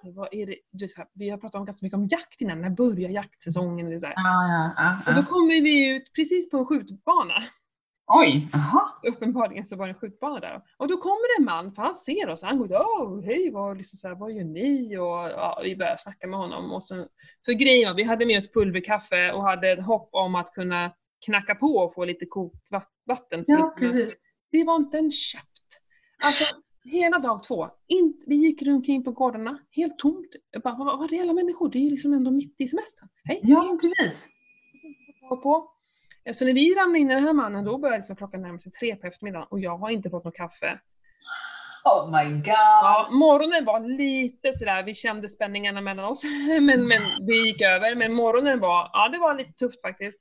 A: Vad är det? Här, vi har pratat om ganska mycket om jakt innan, när börjar jaktsäsongen? Det, så.
B: Ja, ja, ja,
A: och då kommer vi ut precis på en skjutbana.
B: Oj, jaha.
A: Uppenbarligen så var det en skjutbana där. Och då kommer det en man, för han ser oss, han går oh, hej, vad, liksom så här, vad gör ni? Och ja, vi börjar snacka med honom. Och så, för grejen vi hade med oss pulverkaffe och hade ett hopp om att kunna knacka på och få lite kokvatten.
B: Ja.
A: Det var inte en käft. Alltså, hela dag två, in, vi gick runt omkring på gårdarna, helt tomt. Jag bara, vad, vad är alla människor? Det är ju liksom ändå mitt i semestern. Hej,
B: Ja, precis.
A: på. Ja, Så när vi ramlade in i den här mannen, då började liksom klockan närma sig tre på eftermiddagen och jag har inte fått något kaffe.
B: Oh my god.
A: Ja, morgonen var lite sådär, vi kände spänningarna mellan oss, men, men det gick över. Men morgonen var, ja det var lite tufft faktiskt.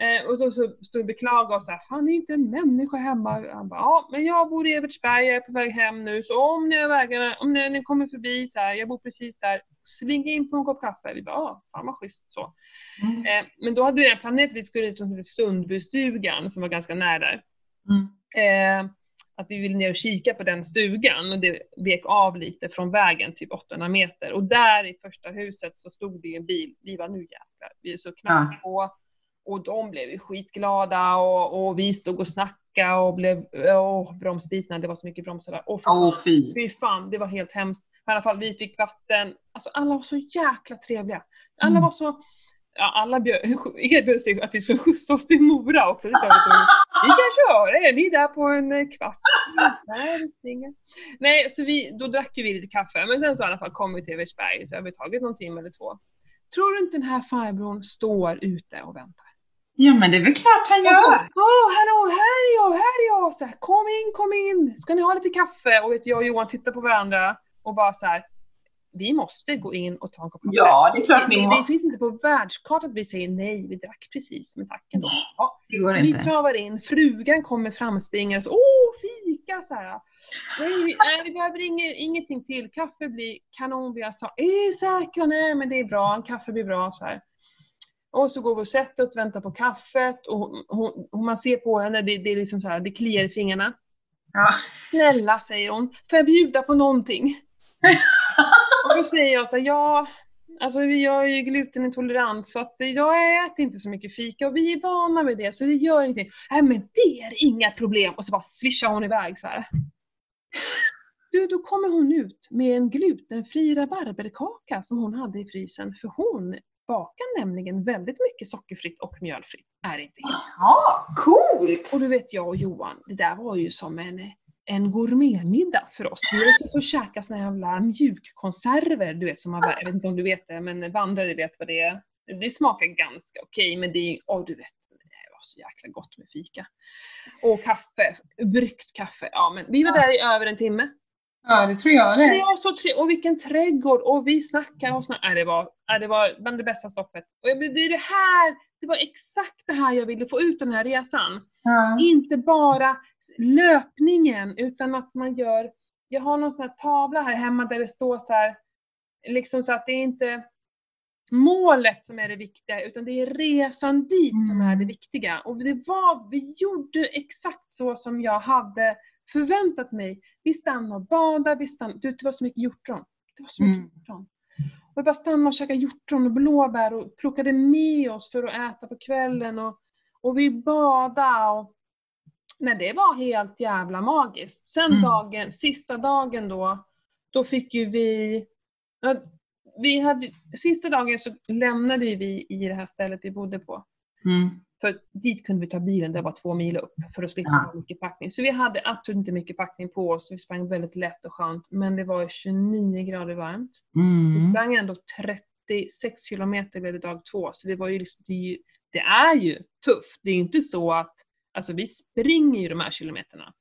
A: Eh, och då så stod vi och beklagade oss såhär, fan det är inte en människa hemma. Han bara, ja men jag bor i Evertsberg, jag är på väg hem nu, så om ni, är vägarna, om ni, ni kommer förbi så här, jag bor precis där, sling in på en kopp kaffe. Vi bara, ja, fan vad schysst så.
B: Mm.
A: Eh, men då hade vi redan planerat att vi skulle till Sundbystugan som var ganska nära där.
B: Mm.
A: Eh, att vi ville ner och kika på den stugan och det vek av lite från vägen, typ 800 meter. Och där i första huset så stod det en bil. Vi var nu jäklar, vi är så knackade på. Och de blev ju skitglada och, och vi stod och snackade och blev, åh, bromsbitna, det var så mycket bromsar där. Åh, fan.
B: fy.
A: Fy fan, det var helt hemskt. I alla fall, vi fick vatten. Alltså alla var så jäkla trevliga. Alla
B: Mm.
A: var så... Ja, alla bjöd, erbjöd sig att vi skulle skjutsa oss till Mora också. Det vi kan köra, är ni där på en eh, kvart? Nej. Nej, så vi, då drack ju vi lite kaffe, men sen så i alla fall kom vi till Evertsberg, så har vi tagit någon timme eller två. Tror du inte den här farbrorn står ute och väntar?
B: Ja, men det är väl klart han gör.
A: Åh, hallå, här är jag, här är jag! Så här, kom in, kom in! Ska ni ha lite kaffe? Och vet, jag och Johan tittar på varandra och bara så här. Vi måste gå in och ta en kopp kaffe.
B: Ja, det är klart
A: vi,
B: ni
A: vi
B: måste.
A: finns inte på världskartan att vi säger nej, vi drack precis med tacken. Ja,
B: Det går
A: vi
B: inte.
A: travar in, frugan kommer framspringande så åh, fika så här. Nej, vi, nej, vi behöver inge, ingenting till, kaffe blir kanon. Vi sagt, är säkra? Nej, men det är bra, en kaffe blir bra så här. Och så går vi och sätter oss, väntar på kaffet och hon, hon, man ser på henne, det, det är liksom så här, det kliar i fingrarna.
B: Ja.
A: Snälla, säger hon, får jag bjuda på någonting? och då säger jag så här, ja, alltså jag är ju glutenintolerant så att jag äter inte så mycket fika och vi är vana med det så det gör ingenting. Nej men det är inga problem! Och så bara swishar hon iväg så här. Du, då kommer hon ut med en glutenfri rabarberkaka som hon hade i frysen för hon bakar nämligen väldigt mycket sockerfritt och mjölfritt. Är det inte
B: Ja, coolt!
A: och du vet jag och Johan, det där var ju som en, en gourmetmiddag för oss. Vi suttit och käkat såna jävla mjukkonserver, du vet som man, jag vet inte om du vet det, men vandrare vet vad det är. Det smakar ganska okej, men det är ju, du vet, det var så jäkla gott med fika. Och kaffe, bryggt kaffe. Ja men vi var där i över en timme.
B: Ja, det tror jag
A: Det var så tre- och vilken trädgård! Och vi snackade och snackade. Nej, det var, nej, det var bland det bästa stoppet. Och jag, det, är det här, det var exakt det här jag ville få ut den här resan.
B: Ja.
A: Inte bara löpningen, utan att man gör... Jag har någon sån här tavla här hemma där det står så här, liksom så att det är inte målet som är det viktiga, utan det är resan dit som är det
B: Mm.
A: viktiga. Och det var, vi gjorde exakt så som jag hade förväntat mig. Vi stannade och badade, vi stannade, du, det var så mycket hjortron. Det var så mycket
B: Mm.
A: hjortron. Och vi bara stannade och käkade hjortron och blåbär och plockade med oss för att äta på kvällen. Och, och vi badade och Nej, det var helt jävla magiskt. Sen
B: Mm.
A: dagen, sista dagen då, då fick ju vi... vi hade, sista dagen så lämnade vi i det här stället vi bodde på.
B: Mm.
A: För dit kunde vi ta bilen, det var två mil upp, för att slippa ha mycket packning. Så vi hade absolut inte mycket packning på oss, vi sprang väldigt lätt och skönt, men det var 29 grader varmt. Vi
B: Mm.
A: sprang ändå 30 36 kilometer blev det dag två, så det var ju liksom, det är ju, det är ju tufft. Det är ju inte så att, alltså vi springer ju de här kilometerna.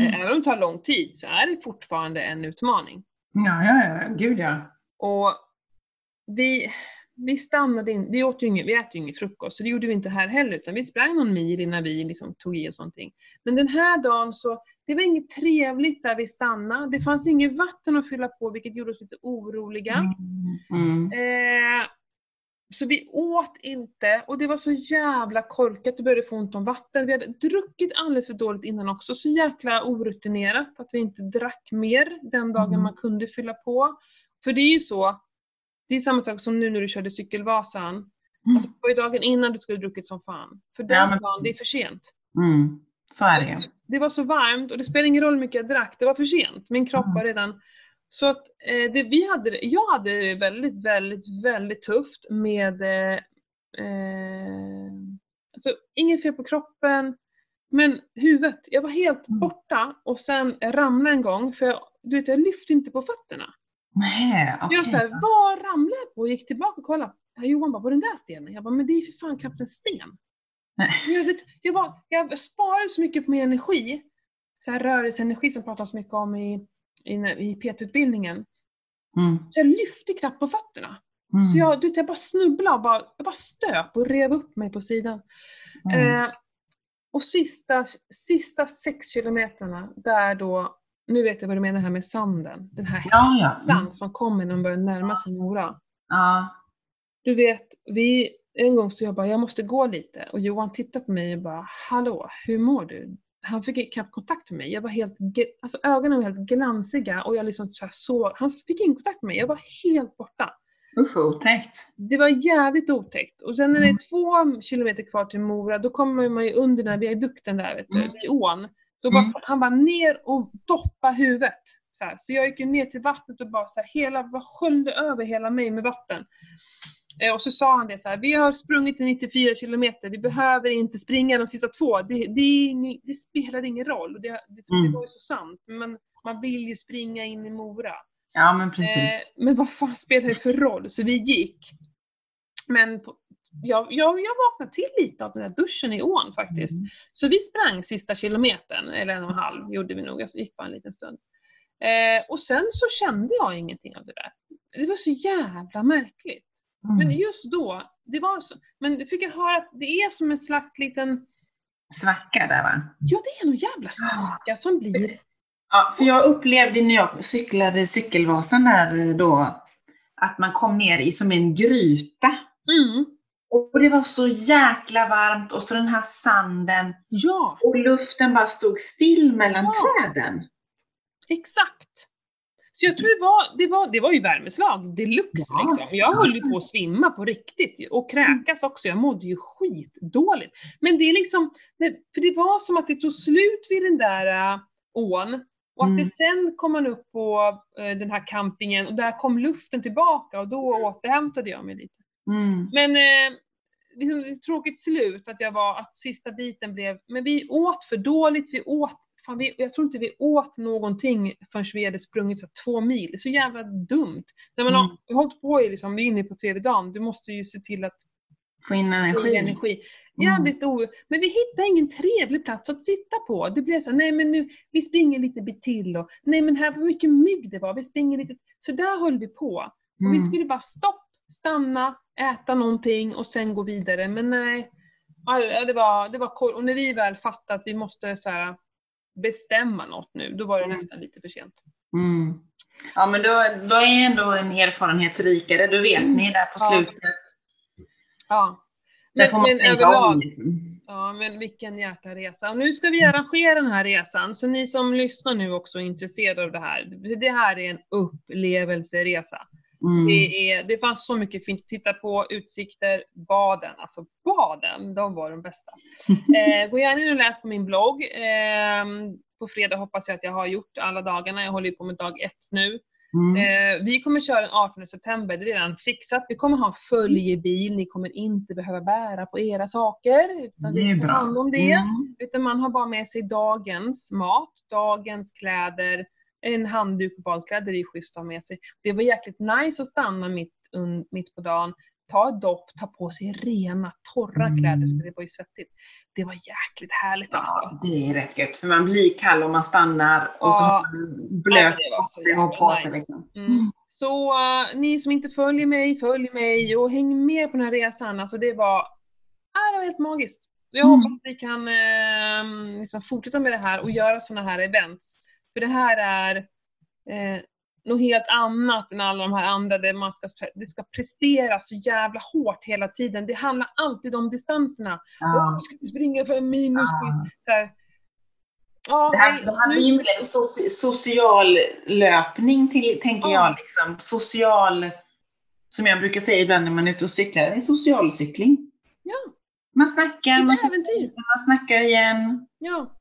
A: Eh, Även om det tar lång tid så är det fortfarande en utmaning.
B: Ja, ja, ja, gud ja.
A: Och vi, vi stannade in, vi, åt ju ingen, vi äter ju ingen frukost, så det gjorde vi inte här heller, utan vi sprang någon mil innan vi liksom tog i oss någonting. Men den här dagen så, det var inget trevligt där vi stannade, det fanns inget vatten att fylla på, vilket gjorde oss lite oroliga.
B: Mm.
A: Eh, så vi åt inte, och det var så jävla korkat, det började få ont om vatten. Vi hade druckit alldeles för dåligt innan också, så jäkla orutinerat att vi inte drack mer den dagen
B: Mm.
A: man kunde fylla på. För det är ju så, det är samma sak som nu när du körde cykelvasan.
B: Mm.
A: Alltså, det var ju dagen innan du skulle druckit som fan. För den
B: Ja, men-
A: dagen, det är för sent.
B: Mm. Så är det ju.
A: Det var så varmt och det spelade ingen roll hur mycket jag drack, det var för sent. Min kropp
B: Mm.
A: var redan... Så att eh, det, vi hade, jag hade det väldigt, väldigt, väldigt tufft med... Eh, eh, alltså, inget fel på kroppen, men huvudet. Jag var helt
B: Mm.
A: borta och sen ramlade en gång, för jag, du vet, jag lyfte inte på fötterna.
B: Nej, okej.
A: Jag såhär, vad ramlade jag på? Och gick tillbaka och kollade. Johan bara, på den där stenen? Jag bara, men det är för fan knappt en sten.
B: Nej.
A: Jag, vet, jag, var, jag sparade så mycket på min energi, så här rörelseenergi som pratas så mycket om i, i, i PT-utbildningen.
B: Mm.
A: Så jag lyfte knappt på fötterna.
B: Mm.
A: Så jag, du vet, jag bara snubblade och bara, jag bara stöp och rev upp mig på sidan.
B: Mm.
A: Eh, och sista, sista sex kilometerna, där då, nu vet jag vad du menar här med sanden. Den här
B: Ja, ja. Mm.
A: som kommer när man börjar närma sig Mora.
B: ja.
A: Du vet, vi, en gång så jag bara, jag måste gå lite. Och Johan tittade på mig och bara, hallå, hur mår du? Han fick knappt kontakt med mig. Jag var helt, alltså ögonen var helt glansiga och jag liksom så såg, han fick ingen kontakt med mig. Jag var helt borta.
B: Usch, otäckt.
A: Det var jävligt otäckt. Och sen när det
B: Mm.
A: är två kilometer kvar till Mora, då kommer man ju under den här viadukten där, vet du,
B: Mm.
A: vid ån. Då bara,
B: Mm.
A: Han bara ner och doppa huvudet. Så, här. så jag gick ner till vattnet och bara så här, hela, bara sköljde över hela mig med vatten. Eh, och så sa han det så här, vi har sprungit i 94 kilometer, vi behöver inte springa de sista två. Det, det, det spelar ingen roll. Och Det, det, det
B: Mm.
A: var ju så sant. Men man vill ju springa in i Mora.
B: Ja, men precis.
A: Eh, men vad fan spelar det för roll? Så vi gick. Men på, jag, jag, jag vaknade till lite av den där duschen i ån faktiskt.
B: Mm.
A: Så vi sprang sista kilometern, eller en och en halv gjorde vi nog, alltså gick bara en liten stund. Eh, och sen så kände jag ingenting av det där. Det var så jävla märkligt.
B: Mm.
A: Men just då, det var så, men du fick jag höra att det är som en slags liten,
B: Svacka där va?
A: ja det är någon jävla svacka som blir,
B: Ja, för jag upplevde när jag cyklade cykelvasan där då, att man kom ner i som en gryta.
A: mm,
B: Och det var så jäkla varmt och så den här sanden
A: ja,
B: och luften bara stod still mellan
A: Ja.
B: träden.
A: exakt. Så jag tror det var, det var, det var ju värmeslag deluxe
B: Ja.
A: liksom. Jag höll ju på att svimma på riktigt och kräkas också. Jag mådde ju skitdåligt. Men det är liksom, för det var som att det tog slut vid den där äh, ån och att
B: Mm.
A: det sen kom man upp på äh, den här campingen och där kom luften tillbaka och då återhämtade jag mig lite.
B: Mm.
A: Men eh, liksom, det är ett tråkigt slut att jag var, att sista biten blev, men vi åt för dåligt, vi åt, fan vi, jag tror inte vi åt någonting förrän vi hade sprungit så två mil. Det är så jävla dumt. När man
B: Mm.
A: har hållit på i, liksom, vi är inne på tredje dagen, du måste ju se till att
B: Få in energi.
A: energi.
B: Mm.
A: Jävligt o... Men vi hittade ingen trevlig plats att sitta på. Det blev så nej men nu, vi springer lite bit till och nej men här var mycket mygg det var, vi springer lite. Så där höll vi på. Och vi
B: Mm.
A: skulle bara stopp, stanna, äta någonting och sen gå vidare. Men nej, ja, det var, det var kort. Och när vi väl fattade att vi måste så här, bestämma något nu, då var det
B: Mm.
A: nästan lite för sent.
B: Mm. Ja, men då, då är ändå en erfarenhetsrikare. Då vet ni där på
A: Ja.
B: slutet.
A: Ja.
B: Får man tänka
A: överlag-. Ja, men vilken jäkla resa. Och nu ska vi arrangera den här resan, så ni som lyssnar nu också är intresserade av det här. Det här är en upplevelseresa.
B: Mm.
A: Det, är, det fanns så mycket fint att titta på, utsikter, baden. Alltså baden, de var de bästa. Eh, gå gärna in och läs på min blogg. Eh, på fredag hoppas jag att jag har gjort alla dagarna. Jag håller ju på med dag ett nu.
B: Mm.
A: Eh, vi kommer köra den 18 september, det är redan fixat. Vi kommer ha följebil, ni kommer inte behöva bära på era saker. Utan vi tar hand om det.
B: Mm.
A: Utan man har bara med sig dagens mat, dagens kläder, en handduk och badkläder är ju schysst att ha med sig. Det var jäkligt nice att stanna mitt, un, mitt på dagen, ta ett dopp, ta på sig rena, torra
B: Mm.
A: kläder, för det var ju svettigt. Det var jäkligt härligt alltså.
B: Ja, det är rätt gött. För man blir kall om man stannar och så
A: Ja.
B: har man
A: Ja,
B: blöt
A: så
B: kostym
A: jävla
B: på sig.
A: nice.
B: Liksom.
A: Mm. Så eh, ni som inte följer mig, följ mig och häng med på den här resan. Alltså det var, ah, det var helt magiskt. Jag
B: Mm.
A: hoppas att vi kan eh, liksom fortsätta med det här och göra sådana här events. För det här är eh, något helt annat än alla de här andra där man ska, det ska prestera så jävla hårt hela tiden. Det handlar alltid om distanserna.
B: Ja.
A: nu ska vi springa fem mil, nu ska vi... Så här. Ja,
B: Det här,
A: nej,
B: det här
A: nu-
B: blir ju mer soci, social löpning, till, tänker
A: Ja.
B: jag. Liksom. Social, som jag brukar säga ibland när man är ute och cyklar, det är socialcykling.
A: Ja.
B: Man snackar, man, cyklar, man snackar igen.
A: Ja.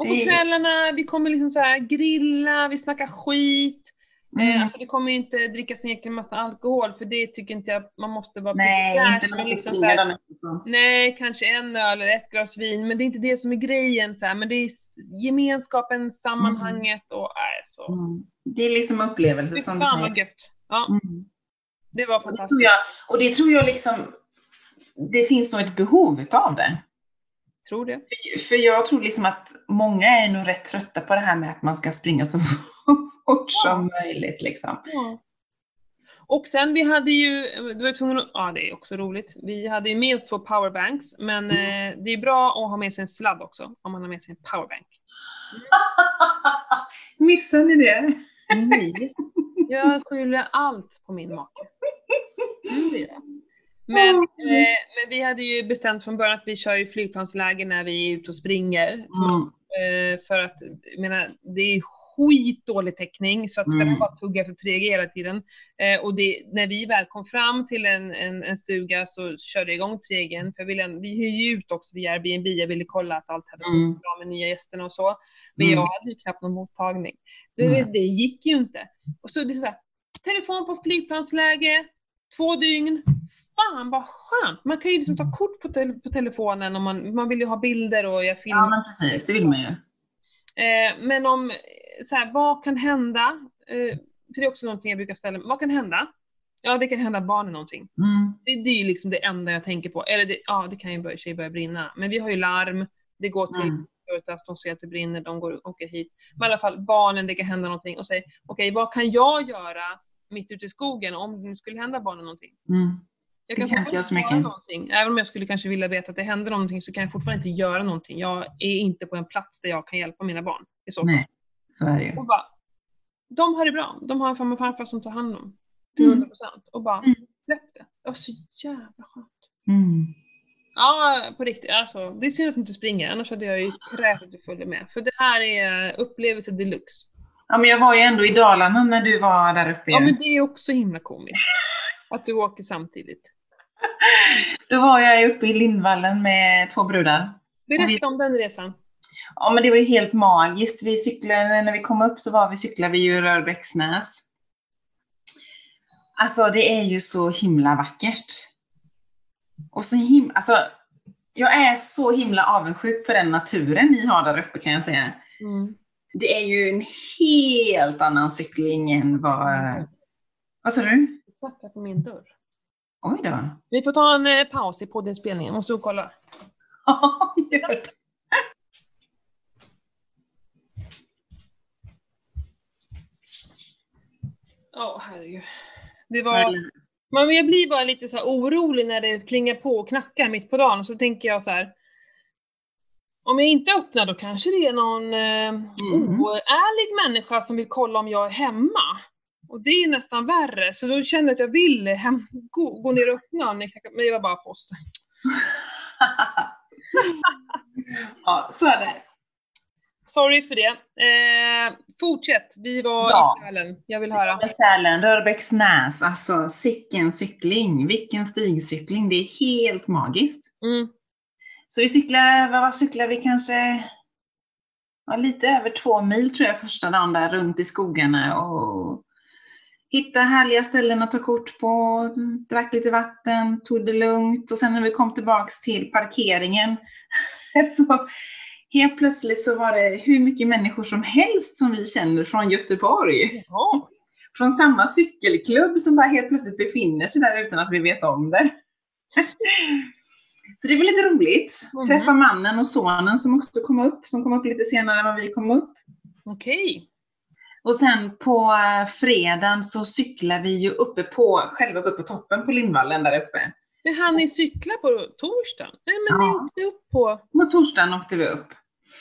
A: Och
B: Det-
A: på kvällarna, vi kommer liksom så här grilla, vi snackar skit. Eh,
B: Mm.
A: alltså det kommer ju inte drickas en jäkla massa alkohol, för det tycker inte jag man måste vara
B: Nej, inte när
A: liksom så här-.
B: Så.
A: Nej, kanske en öl eller ett glas vin, men det är inte det som är grejen. Så här. Men det är gemenskapen, sammanhanget och äh, så.
B: Mm. Det är liksom upplevelse
A: Fy
B: som du säger.
A: vad gött. Ja,
B: Mm.
A: det var
B: Och det tror
A: fantastiskt.
B: jag, och det tror jag liksom, det finns nog ett behov utav det.
A: Tror det.
B: För jag tror liksom att många är nog rätt trötta på det här med att man ska springa så fort som möjligt. Liksom.
A: Ja. Och sen vi hade ju, du var tvungen att, ja det är också roligt, vi hade ju med oss två powerbanks, men
B: Mm.
A: eh, det är bra att ha med sig en sladd också, om man har med sig en powerbank.
B: Missar ni det?
A: Nej. Jag skyller allt på min make. Mm, det Men, eh, men vi hade ju bestämt från början att vi kör ju flygplansläge när vi är ute och springer.
B: Mm.
A: Eh, för att, jag menar, det är skitdålig täckning så att ska
B: Mm.
A: den bara tugga för 3G hela tiden. Eh, och det, när vi väl kom fram till en, en, en stuga så körde jag igång 3G. För ville, vi hyr ju ut också via Airbnb, jag ville kolla att allt hade
B: Mm.
A: gått bra med nya gästerna och så. Men
B: Mm.
A: jag hade ju knappt någon mottagning. Så det, det gick ju inte. Och så det är så här, telefon på flygplansläge, två dygn. Fan vad skönt! Man kan ju liksom ta kort på, tel- på telefonen om man, man vill ju ha bilder och jag filmar.
B: Ja, men precis. Det vill man ju.
A: Eh, men om, så här, vad kan hända? Eh, det är också någonting jag brukar ställa Vad kan hända? Ja, det kan hända barnen någonting.
B: Mm.
A: Det, det är ju liksom det enda jag tänker på. Eller det, ja, det kan ju börja, börja brinna. Men vi har ju larm, det går till
B: Mm.
A: Securitas, de ser att det brinner, de går, åker hit. Men i alla fall, barnen, det kan hända någonting. Och säger, okej, vad kan jag göra mitt ute i skogen om det nu skulle hända barnen någonting?
B: Mm.
A: Jag
B: Det kan inte jag så mycket.
A: göra Någonting. Även om jag skulle kanske vilja veta att det händer någonting så kan jag fortfarande inte göra någonting. Jag är inte på en plats där jag kan hjälpa mina barn. I så.
B: Nej, så är det ju.
A: Och bara, de har det bra. De har en farmor och farfar som tar hand om till
B: Mm.
A: 100%. Och bara,
B: Mm.
A: släpp det. Det var så jävla skönt.
B: Mm.
A: Ja, på riktigt. Alltså, det är synd att du inte springer, annars hade jag ju krävt att du följde med. För det här är upplevelse deluxe.
B: Ja, men jag var ju ändå i Dalarna när du var där uppe.
A: Ja, men det är också himla komiskt. Att du åker samtidigt.
B: Då var jag uppe i Lindvallen med två brudar.
A: Berätta
B: vi-
A: om den resan.
B: Ja, men det var ju helt magiskt. Vi cyklade, när vi kom upp så var vi cyklade vi ju Rörbäcksnäs. Alltså det är ju så himla vackert. Och så himla, alltså jag är så himla avundsjuk på den naturen ni har där uppe kan jag säga.
A: Mm.
B: Det är ju en helt annan cykling än vad... Vad sa du?
A: Du knackar på min dörr.
B: Oj då.
A: Vi får ta en eh, paus i poddinspelningen. Och kolla.
B: Ja, gör det.
A: Ja, herregud. Det var... Men jag blir bara lite så orolig när det plingar på och knackar mitt på dagen. Så tänker jag så här. Om jag inte öppnar då kanske det är någon eh,
B: Mm.
A: oärlig människa som vill kolla om jag är hemma. Och det är nästan värre. Så då kände jag att jag vill hem, gå, gå ner och öppna. Men det var bara posten.
B: ja, så är det.
A: Sorry för det. Eh, fortsätt. Vi var
B: Ja.
A: i Sälen. Jag vill höra.
B: Med Sälen, Rörbäcksnäs, alltså sicken cykling, vilken stigcykling, det är helt magiskt.
A: Mm.
B: Så vi cyklar, vad var cyklar vi kanske, ja, lite över två mil tror jag första dagen där runt i skogarna och hitta härliga ställen att ta kort på, drack lite vatten, tog det lugnt och sen när vi kom tillbaks till parkeringen så helt plötsligt så var det hur mycket människor som helst som vi känner från Göteborg.
A: Jaha.
B: Från samma cykelklubb som bara helt plötsligt befinner sig där utan att vi vet om det. Så det var lite roligt.
A: Mhm.
B: Träffa mannen och sonen som också kom upp, som kom upp lite senare än vad vi kom upp.
A: Okej.
B: Och sen på eh, fredagen så cyklar vi ju uppe på, själva uppe på toppen på Lindvallen där uppe.
A: Men hann ni cykla på torsdagen? Nej men
B: Ja.
A: ni åkte upp på...
B: På torsdagen åkte vi upp.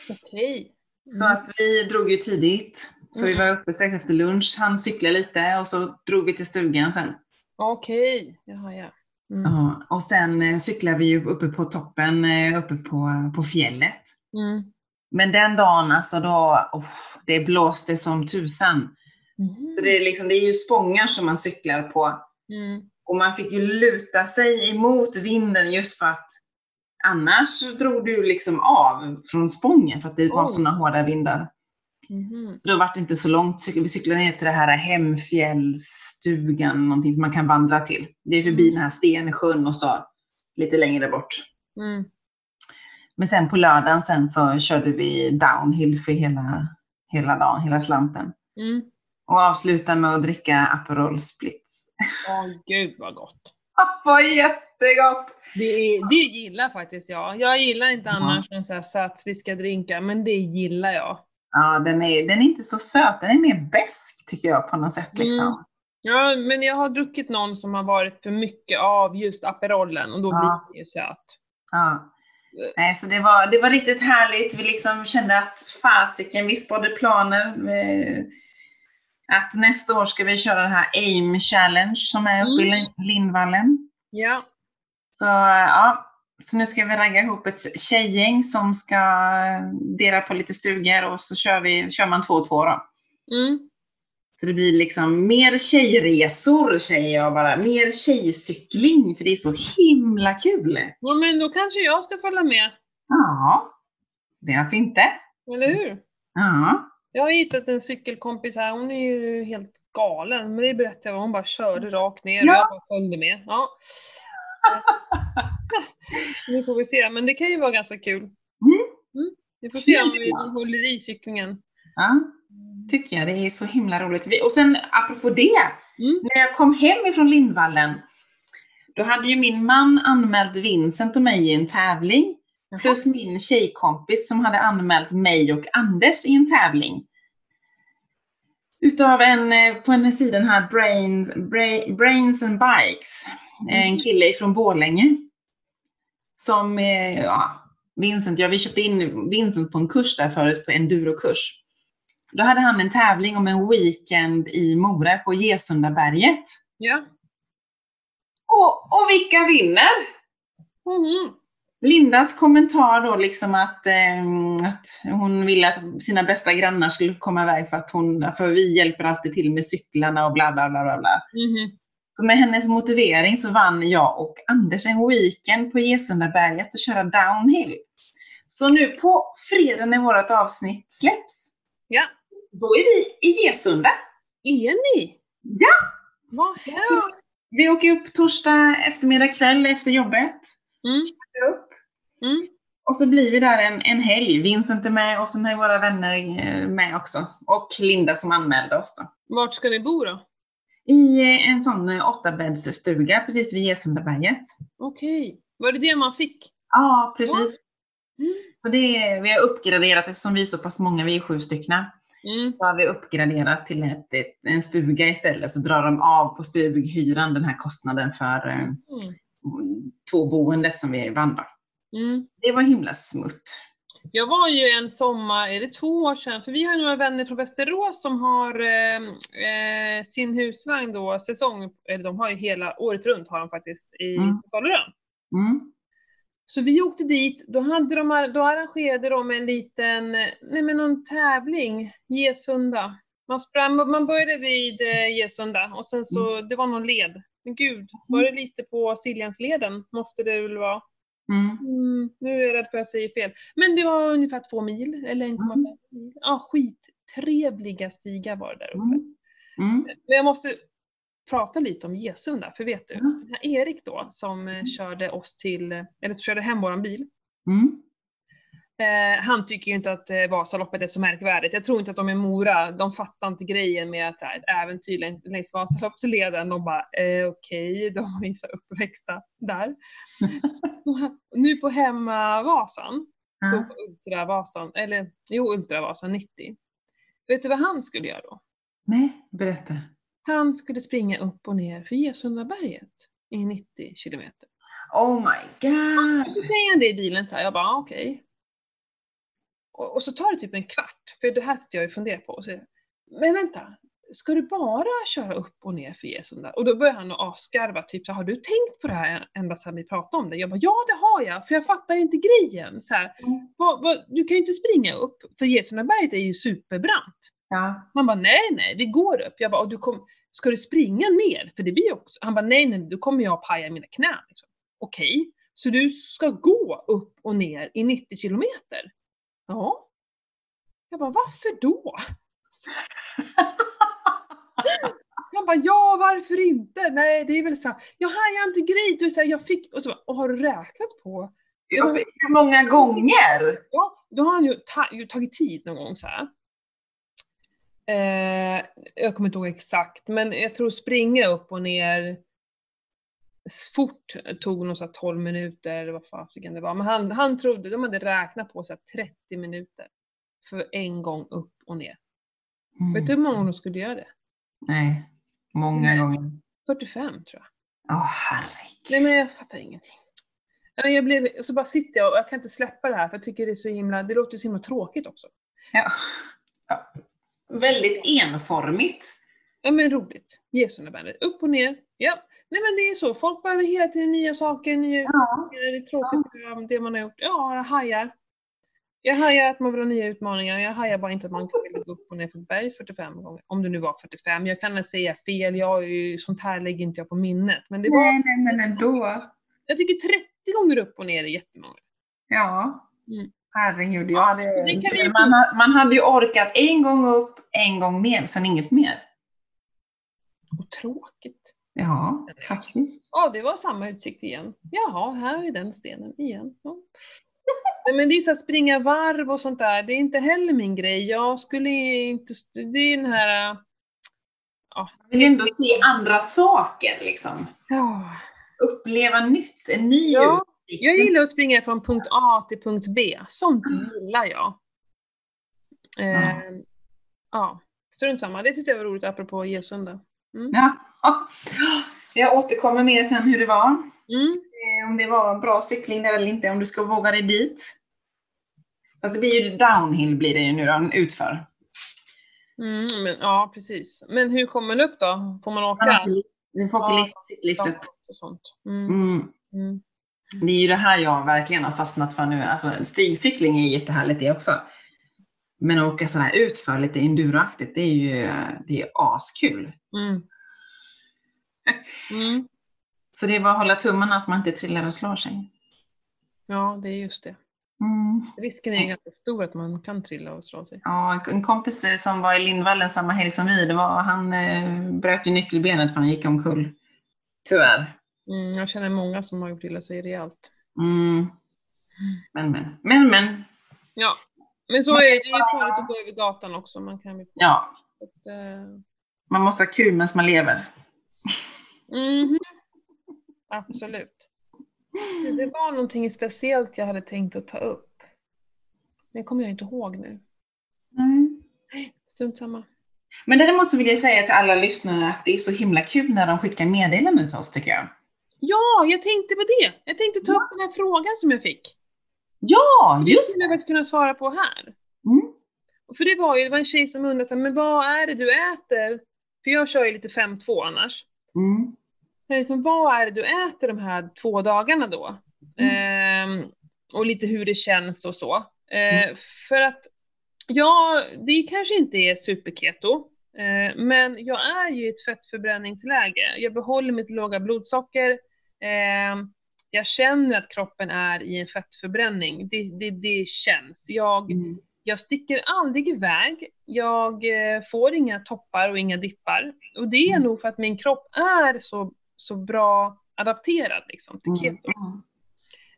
A: Okej.
B: Så att vi drog ju tidigt. Så vi
A: Mm.
B: var uppe strax efter lunch. Han cyklade lite och så drog vi till stugan sen.
A: Okej. Jaha, ja. Mm.
B: Ja, och sen eh, cyklade vi ju uppe på toppen, eh, uppe på, på fjället.
A: Mm.
B: Men den dagen alltså då, oh, det blåste som tusan.
A: Mhm.
B: Så det är, liksom, det är ju spångar som man cyklar på.
A: Mm.
B: Och man fick ju luta sig emot vinden just för att annars drog du liksom av från spången för att det var
A: Oj.
B: sådana hårda vindar.
A: Mhm.
B: Då var det inte så långt. Vi cyklade ner till det här Hemfjällsstugan, någonting som man kan vandra till. Det är förbi
A: Mm.
B: den här Stensjön och så lite längre bort.
A: Mm.
B: Men sen på lördagen sen så körde vi downhill för hela, hela dagen, hela slanten.
A: Mm.
B: Och avslutade med att dricka Aperol Spritz.
A: Åh gud vad gott.
B: Var jättegott!
A: Det, det gillar faktiskt jag. Jag gillar inte
B: Ja.
A: annars en så här sötfriska drinkar, men det gillar jag.
B: Ja, den är, den är inte så söt, den är mer besk tycker jag på något sätt. Liksom.
A: Mm. Ja, men jag har druckit någon som har varit för mycket av just Aperolen och då
B: Ja.
A: blir det ju söt.
B: Ja. Nej, så det var, det var riktigt härligt. Vi liksom kände att fasiken, vi spådde planer. Att nästa år ska vi köra den här AIM Challenge som är uppe i
A: Mm.
B: Lin- Lindvallen.
A: Ja.
B: Så ja, så nu ska vi ragga ihop ett tjejgäng som ska dela på lite stugor och så kör, vi, kör man två och två då.
A: Mm.
B: Så det blir liksom mer tjejresor säger jag bara. Mer tjejcykling för det är så himla kul.
A: ja, men då kanske jag ska följa med.
B: Ja, varför inte?
A: Eller hur?
B: Ja.
A: Jag har hittat en cykelkompis här, hon är ju helt galen. Men det berättade jag, hon bara körde rakt ner och
B: Ja.
A: jag bara följde med. Ja. Nu får vi se, men det kan ju vara ganska kul.
B: Mm.
A: Vi får se om vi håller i cyklingen.
B: Ja, tycker jag. Det är så himla roligt. Och sen apropå det,
A: Mm.
B: när jag kom hem ifrån Lindvallen, då hade ju min man anmält Vincent och mig i en tävling.
A: Jaha.
B: Plus min tjejkompis som hade anmält mig och Anders i en tävling. Utav en, eh, på en sida, här Brains, Bra, Brains and Bikes. En kille från Borlänge. Som, eh, ja, Vincent, ja vi köpte in Vincent på en kurs där förut, på endurokurs. Då hade han en tävling om en weekend i Mora på Gesundaberget.
A: Ja.
B: Och, och vilka vinner?
A: Mhm.
B: Lindas kommentar då liksom att, eh, att hon ville att sina bästa grannar skulle komma iväg för att hon, för vi hjälper alltid till med cyklarna och bla bla bla bla bla.
A: Mhm.
B: Så med hennes motivering så vann jag och Anders en weekend på Gesundaberget och köra downhill. Så nu på fredag när vårt avsnitt släpps,
A: Ja.
B: Då är vi i Gesunda.
A: Är ni?
B: Ja!
A: Vad härligt!
B: Vi åker upp torsdag eftermiddag kväll efter jobbet.
A: Mm.
B: Upp.
A: Mm.
B: Och så blir vi där en, en helg. Vincent är med och sen är våra vänner eh, med också. Och Linda som anmälde oss då.
A: Vart ska ni bo då?
B: I eh, en sån eh, åttabäddsstuga precis vid Gesundaberget.
A: Okej. Var det det man fick?
B: Ja, precis.
A: Mm.
B: Så det vi har uppgraderat, eftersom vi är så pass många, vi är sju stycken,
A: Mm.
B: så har vi uppgraderat till ett, ett, en stuga istället. Så drar de av på stughyran den här kostnaden för eh,
A: Mm.
B: tvåboendet som vi vandrar.
A: Mm.
B: Det var himla smutt.
A: Jag var ju en sommar, är det två år sedan? För vi har några vänner från Västerås som har eh, eh, sin husvagn då, säsong, eller de har ju hela året runt har de faktiskt i
B: Mm.
A: Falun.
B: Mm.
A: Så vi åkte dit, då, hade de, då arrangerade de en liten, nej men någon tävling, Gesunda. Man, sprang, man började vid eh, Gesunda och sen så, det var någon led. Men gud, var det lite på Siljansleden? Måste det väl vara?
B: Mm.
A: Mm, nu är jag rädd för att jag säger fel. Men det var ungefär två mil, eller 1,5 mil. Ja, skittrevliga stigar var det där uppe.
B: Mm. Mm.
A: Men jag måste prata lite om Gesunda, för vet du, här Erik då, som eh, körde oss till, eller som körde hem våran bil.
B: Mm.
A: Eh, han tycker ju inte att eh, Vasaloppet är så märkvärdigt. Jag tror inte att de i Mora, de fattar inte grejen med att här, ett äventyr längs, Vasaloppsleden. De bara, eh, okej, okay, de är så uppväxta där. nu på hemmavasan,
B: Ja.
A: på Ultravasan, eller jo, Ultravasan 90. Vet du vad han skulle göra då?
B: Nej, berätta.
A: Han skulle springa upp och ner för Gesundaberget i 90 kilometer.
B: Oh my god!
A: Och så säger han det i bilen så här, jag bara ah, okej. Och, och så tar det typ en kvart, för det här sitter jag och funderar på. Och så, men vänta, ska du bara köra upp och ner för Gesunda? Och då börjar han att asgarva, typ så, har du tänkt på det här ända sedan vi pratade om det? Jag bara, ja det har jag, för jag fattar inte grejen. Så här,
B: Mm.
A: vad, vad, du kan ju inte springa upp, för Gesundaberget är ju superbrant.
B: Ja.
A: Han bara, nej nej, vi går upp. Jag bara, och du kom, ska du springa ner? För det blir också, han bara, nej nej, då kommer jag paja mina knän. Liksom. Okej, så du ska gå upp och ner i 90 kilometer? Ja. Jag bara, varför då? Han bara, ja varför inte? Nej det är väl så här, jag hajar inte grej. Du, så här, jag fick, och så bara, och har du räknat på?
B: Ja, Hur många gånger?
A: Ja, då har han ju, ta, ju tagit tid någon gång så här. Eh, jag kommer inte ihåg exakt, men jag tror springa upp och ner fort tog nog så här 12 minuter, eller vad fasiken det var. Men han, han trodde, de hade räknat på så här 30 minuter för en gång upp och ner. Vet du hur många de skulle göra det?
B: Nej, många gånger.
A: 45 tror jag.
B: Åh herregud.
A: Nej men jag fattar ingenting. Jag blev, så bara sitter jag och jag kan inte släppa det här för jag tycker det är så himla, det låter så himla tråkigt också.
B: Ja. Ja. Väldigt enformigt.
A: Ja men roligt. Gesundabandet. Upp och ner. Ja. Nej men det är så. Folk behöver hela tiden nya saker, nya
B: Ja.
A: Det är tråkigt med det man har gjort. Ja, jag hajar. Jag hajar att man vill ha nya utmaningar. Jag hajar bara inte att man kan gå upp och ner för ett berg 45 gånger. Om det nu var 45. Jag kan säga fel. Jag är ju, sånt här lägger inte jag på minnet. Men det var,
B: Nej, nej, men ändå.
A: jag tycker 30 gånger upp och ner är jättemånga.
B: Ja.
A: Mm.
B: Herregud, hade,
A: det kan vi-
B: man, man hade ju orkat en gång upp, en gång ner, sen inget mer.
A: Och tråkigt.
B: Ja, faktiskt.
A: Ja, det var samma utsikt igen. Jaha, här är den stenen igen. Ja. Men det är så att springa varv och sånt där, det är inte heller min grej. Jag skulle inte... Det är den här... äh, Ja.
B: Jag vill ändå se andra saker, liksom.
A: ja.
B: Uppleva nytt, en ny
A: Ja. Jag gillar att springa från punkt A till punkt B. Sånt gillar jag. Eh, ja. Strunt samma, det tyckte jag var roligt apropå Gesunda.
B: Ja. Jag återkommer mer sen hur det var.
A: Mm.
B: Eh, Om det var en bra cykling där eller inte, om du ska våga dig dit. Fast det blir ju downhill blir det ju nu då, utför.
A: Mm, men, ja, precis. Men hur kommer man upp då? Får man åka?
B: Du får åka
A: Ja.
B: lift, upp.
A: Och sånt. Mm.
B: Mm. Det är ju det här jag verkligen har fastnat för nu. Alltså, stigcykling är jättehärligt det också. Men att åka sådär utför lite enduroaktigt, det är ju det är askul.
A: Mm. Mm.
B: Så det är bara att hålla tummarna att man inte trillar och slår sig.
A: Ja, det är just det.
B: Mm.
A: Risken är ganska stor att man kan trilla och slå sig.
B: Ja, en kompis eh, som var i Lindvallen samma helg som vi, det var, han eh, bröt ju nyckelbenet för han gick omkull. Tyvärr.
A: Mm, jag känner många som har gjort illa sig rejält.
B: Mm. Men, men. Men, men.
A: Ja, men så är det. Ju farligt att gå över gatan också. Man kan.
B: Ja,
A: Att, eh,
B: man måste ha kul medan man lever.
A: mhm. Absolut. Det var någonting speciellt jag hade tänkt att ta upp. Men det kommer jag inte ihåg nu.
B: Mm.
A: Strunt samma.
B: Men däremot så vill jag säga till alla lyssnare att det är så himla kul när de skickar meddelanden till oss tycker jag.
A: Ja, jag tänkte på det. Jag tänkte ta upp den här frågan som jag fick.
B: Ja,
A: Det
B: just
A: skulle jag kunna svara på här.
B: Mm.
A: För det var ju, det var en tjej som undrade så här, men vad är det du äter? För jag kör ju lite 5-2 annars.
B: Mm.
A: Liksom, vad är det du äter de här två dagarna då? Ehm, och lite hur det känns och så. Eh, För att, ja, det kanske inte är superketo. Eh, men jag är ju i ett fettförbränningsläge. Jag behåller mitt låga blodsocker. Eh, jag känner att kroppen är i en fettförbränning. Det, det, det känns. Jag,
B: Mm.
A: jag sticker aldrig iväg. Jag eh, får inga toppar och inga dippar. Och det är
B: Mm.
A: nog för att min kropp är så, så bra adapterad liksom, till keto.
B: Mm.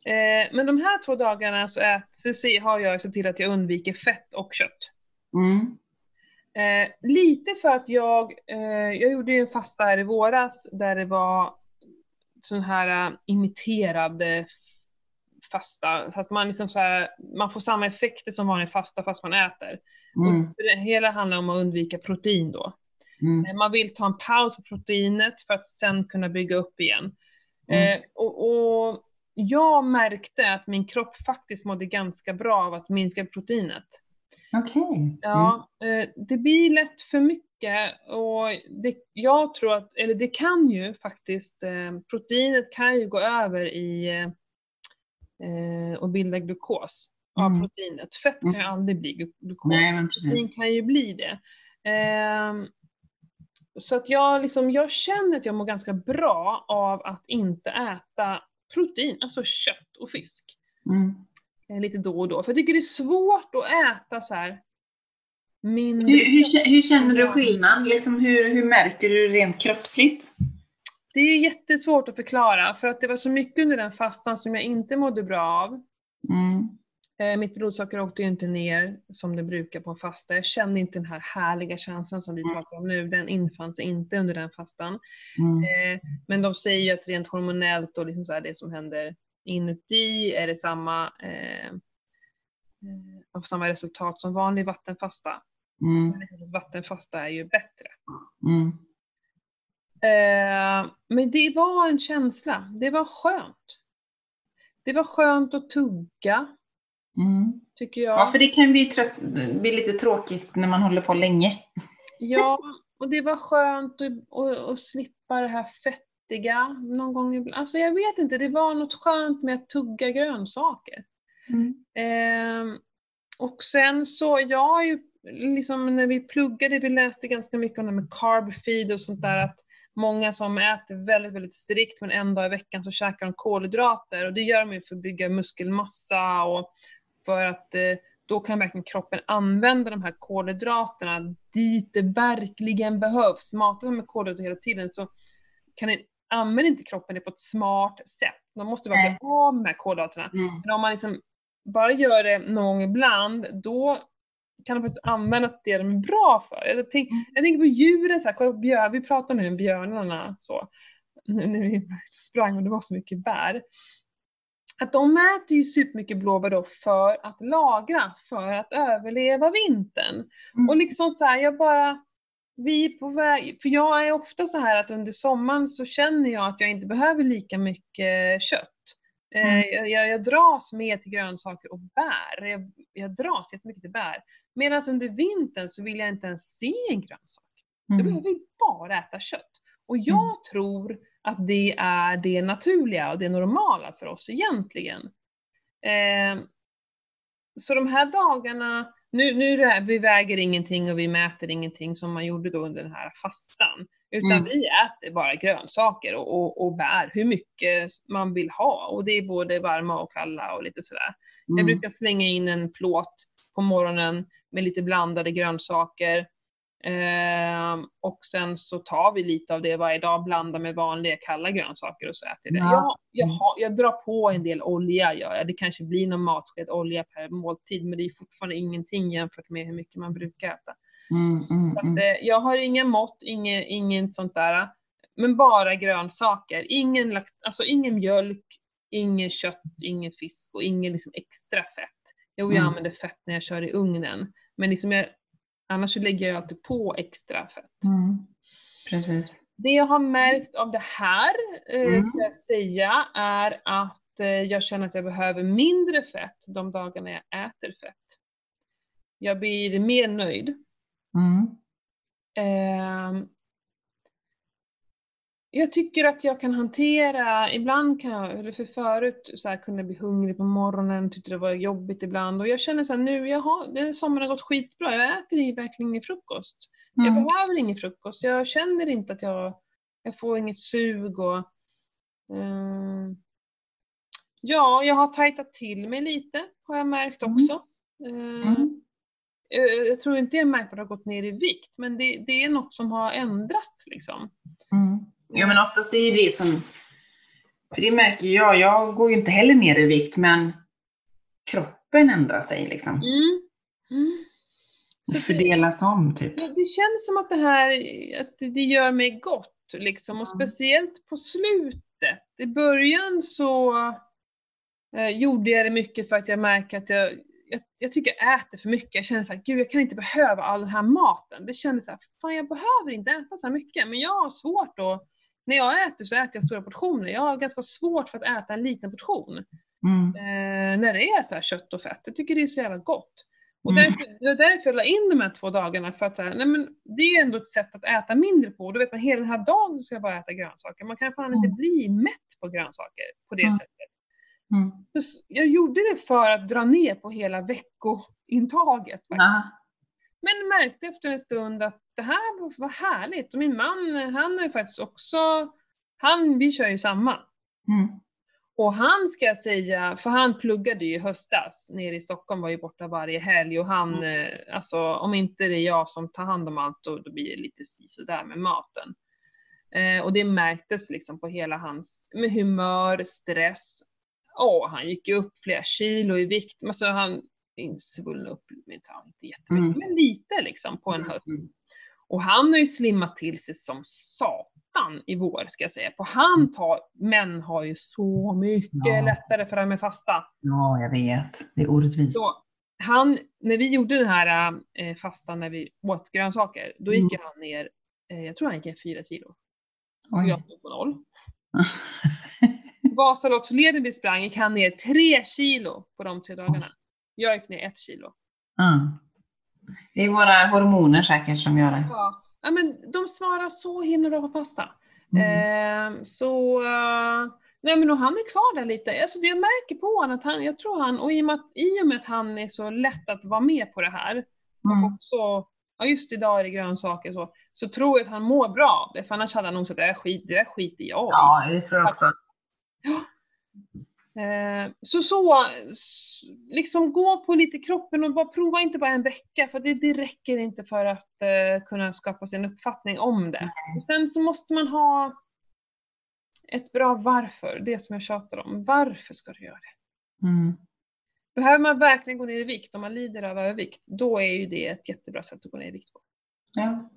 A: Eh, men de här två dagarna så, ät, så har jag sett till att jag undviker fett och kött.
B: Mm.
A: Eh, lite för att jag, eh, jag gjorde ju en fasta här i våras där det var sån här uh, imiterad eh, fasta, så att man liksom så här, man får samma effekter som vanlig fasta fast man äter.
B: Mm.
A: Och det hela handlar om att undvika protein då.
B: Mm.
A: Eh, Man vill ta en paus på proteinet för att sen kunna bygga upp igen.
B: Mm.
A: Eh, och, och jag märkte att min kropp faktiskt mådde ganska bra av att minska proteinet.
B: Okej.
A: Ja, eh, det blir lätt för mycket och det, jag tror att, eller det kan ju faktiskt, eh, proteinet kan ju gå över i eh, eh, och bilda glukos av
B: Mm.
A: proteinet. Fett kan ju
B: Mm.
A: aldrig bli glu- glukos.
B: Nej, men
A: Protein kan ju bli det. Ehm, så att jag, liksom, jag känner att jag mår ganska bra av att inte äta protein, alltså kött och fisk,
B: Mm.
A: eh, lite då och då. För jag tycker det är svårt att äta så här mindre
B: Hur, hur, hur känner du skillnad? Liksom hur, hur märker du rent kroppsligt?
A: Det är jättesvårt att förklara, för att det var så mycket under den fastan som jag inte mådde bra av.
B: Mm.
A: Eh, mitt blodsocker åkte ju inte ner som det brukar på en fasta. Jag kände inte den här härliga känslan som vi
B: Mm.
A: pratar om nu. Den infann sig inte under den fastan.
B: Mm.
A: Eh, men de säger ju att rent hormonellt och liksom så det som händer inuti är det samma, eh, eh, av samma resultat som vanlig vattenfasta.
B: Mm.
A: Vattenfasta är ju bättre.
B: Mm.
A: Eh, men det var en känsla. Det var skönt. Det var skönt att tugga,
B: Mm.
A: tycker jag.
B: Ja, för det kan bli, trött, bli lite tråkigt när man håller på länge.
A: Ja, och det var skönt att, att, att slippa det här fettiga någon gång ibland. Alltså jag vet inte, det var något skönt med att tugga grönsaker.
B: Mm.
A: Ehm, och sen så, jag har ju liksom när vi pluggade, vi läste ganska mycket om det med carb feed och sånt där, att många som äter väldigt, väldigt strikt men en dag i veckan så käkar de kolhydrater och det gör de ju för att bygga muskelmassa och för att eh, då kan verkligen kroppen använda de här kolhydraterna dit det verkligen behövs. Matar de med kolhydrater hela tiden så kan den, använder inte kroppen det på ett smart sätt. De måste bara bli av med kolhydraterna.
B: Mm.
A: Men om man liksom bara gör det någon gång ibland, då kan de faktiskt använda till det de är bra för. Jag, tänk,
B: Mm.
A: jag tänker på djuren, så här, kolla på björn, vi pratar nu om björnarna så, nu när vi sprang och det var så mycket bär. Att de äter ju supermycket blåbär då för att lagra, för att överleva vintern.
B: Mm.
A: Och liksom så här, jag bara, vi är på väg, för jag är ofta så här att under sommaren så känner jag att jag inte behöver lika mycket kött. Eh,
B: Mm.
A: Jag, jag, jag dras mer till grönsaker och bär. Jag, jag dras jättemycket till bär. Medan under vintern så vill jag inte ens se en grönsak. Jag
B: Mm.
A: vill bara äta kött. Och jag
B: Mm.
A: tror att det är det naturliga och det normala för oss egentligen. Eh, så de här dagarna, nu, nu vi väger ingenting och vi mäter ingenting som man gjorde då under den här fastan. Utan
B: Mm.
A: vi äter bara grönsaker och, och, och bär hur mycket man vill ha. Och det är både varma och kalla och lite sådär. Jag
B: Mm.
A: brukar slänga in en plåt på morgonen med lite blandade grönsaker. Ehm, och sen så tar vi lite av det varje dag, blandar med vanliga kalla grönsaker och så äter det.
B: Ja.
A: Jag, jag, har, jag drar på en del olja, gör jag. Det kanske blir någon matsked olja per måltid, men det är fortfarande ingenting jämfört med hur mycket man brukar äta.
B: Mm, mm,
A: att,
B: mm.
A: eh, jag har inga mått, inget, inget sånt där. Men bara grönsaker. Ingen, lakt, alltså ingen mjölk, ingen kött, ingen fisk och ingen liksom extra fett. Jo, jag
B: Mm.
A: använder fett när jag kör i ugnen. Men liksom jag, annars så lägger jag alltid på extra fett.
B: Mm. Precis.
A: Det jag har märkt av det här, eh,
B: Mm.
A: ska jag säga, är att eh, jag känner att jag behöver mindre fett de dagarna jag äter fett. Jag blir mer nöjd.
B: Mm.
A: Jag tycker att jag kan hantera, ibland kan jag, eller för förut så här, kunde jag bli hungrig på morgonen, tyckte det var jobbigt ibland och jag känner så här, nu, jag har, den sommaren har gått skitbra, jag äter verkligen ingen frukost. Jag
B: Mm.
A: behöver ingen frukost, jag känner inte att jag, jag får inget sug och ehm, Ja, jag har tajtat till mig lite, har jag märkt
B: Mm.
A: också. Ehm,
B: Mm.
A: Eh, jag tror inte jag märkt att jag har gått ner i vikt, men det, det är något som har ändrats liksom.
B: Jo, men oftast är det som För det märker jag, jag går ju inte heller ner i vikt, men kroppen ändrar sig liksom.
A: Mm. Mm. Så
B: Det fördelas om typ.
A: det, det känns som att det här att det, gör mig gott, liksom. Och speciellt på slutet. I början så eh, gjorde jag det mycket för att jag märker att jag, jag, jag tycker jag äter för mycket. Jag känner såhär, gud jag kan inte behöva all den här maten. Det kändes såhär, fan jag behöver inte äta så mycket. Men jag har svårt att, när jag äter så äter jag stora portioner. Jag har ganska svårt för att äta en liten portion.
B: Mm.
A: Eh, när det är så här kött och fett. Jag tycker det är så jävla gott. Och
B: Mm.
A: därför, det var därför jag la in de här två dagarna, för att här, nej men, det är ändå ett sätt att äta mindre på. Då vet man hela den här dagen ska jag bara äta grönsaker. Man kan fan inte
B: Mm.
A: bli mätt på grönsaker på det
B: Mm.
A: sättet.
B: Mm.
A: Jag gjorde det för att dra ner på hela veckointaget. faktiskt.
B: Ja.
A: Men märkte efter en stund att det här var- härligt. Och min man, han är faktiskt också, han, vi kör ju samma.
B: Mm.
A: Och han ska jag säga, för han pluggade ju i höstas nere i Stockholm, var ju borta varje helg och han, eh, alltså om inte det är jag som tar hand om allt då, då blir det lite si där med maten. Eh, och det märktes liksom på hela hans, med humör, stress. Åh, han gick ju upp flera kilo i vikt, men så han svullnade upp, inte jättemycket,
B: Mm.
A: men lite liksom på en höst.
B: Mm.
A: Och han har ju slimmat till sig som satan i vår, ska jag säga. På han tar, män har ju så mycket
B: Ja.
A: lättare för det här med fasta.
B: Ja, jag vet. Det är orättvist.
A: Så han, när vi gjorde den här eh, fastan när vi åt grönsaker, då gick
B: Mm.
A: han ner, eh, jag tror han gick ner fyra kilo. Och
B: Oj.
A: jag stod på noll. Vasaloppsleden vi sprang gick han ner tre kilo på de tre dagarna. Jag gick ner ett kilo.
B: Ja. Det är våra hormoner säkert som gör det.
A: Ja, ja men de svarar så himla bra på pasta.
B: Mm.
A: Eh, så, nej men och han är kvar där lite. Alltså jag märker på honom att han, jag tror han, och i och, med att, i och med att han är så lätt att vara med på det här,
B: Mm.
A: och också, ja just idag är det grönsaker så, så tror jag att han mår bra av det, för annars hade han nog sagt det där skiter jag i.
B: Ja, det tror jag också.
A: Eh, så så, s- liksom gå på lite kroppen och bara prova inte bara en vecka, för det, det räcker inte för att eh, kunna skapa sig en uppfattning om det. Och sen så måste man ha ett bra varför, det som jag tjatar om. Varför ska du göra det?
B: Mm.
A: Behöver man verkligen gå ner i vikt, om man lider av övervikt, då är ju det ett jättebra sätt att gå ner i vikt på.
B: Ja,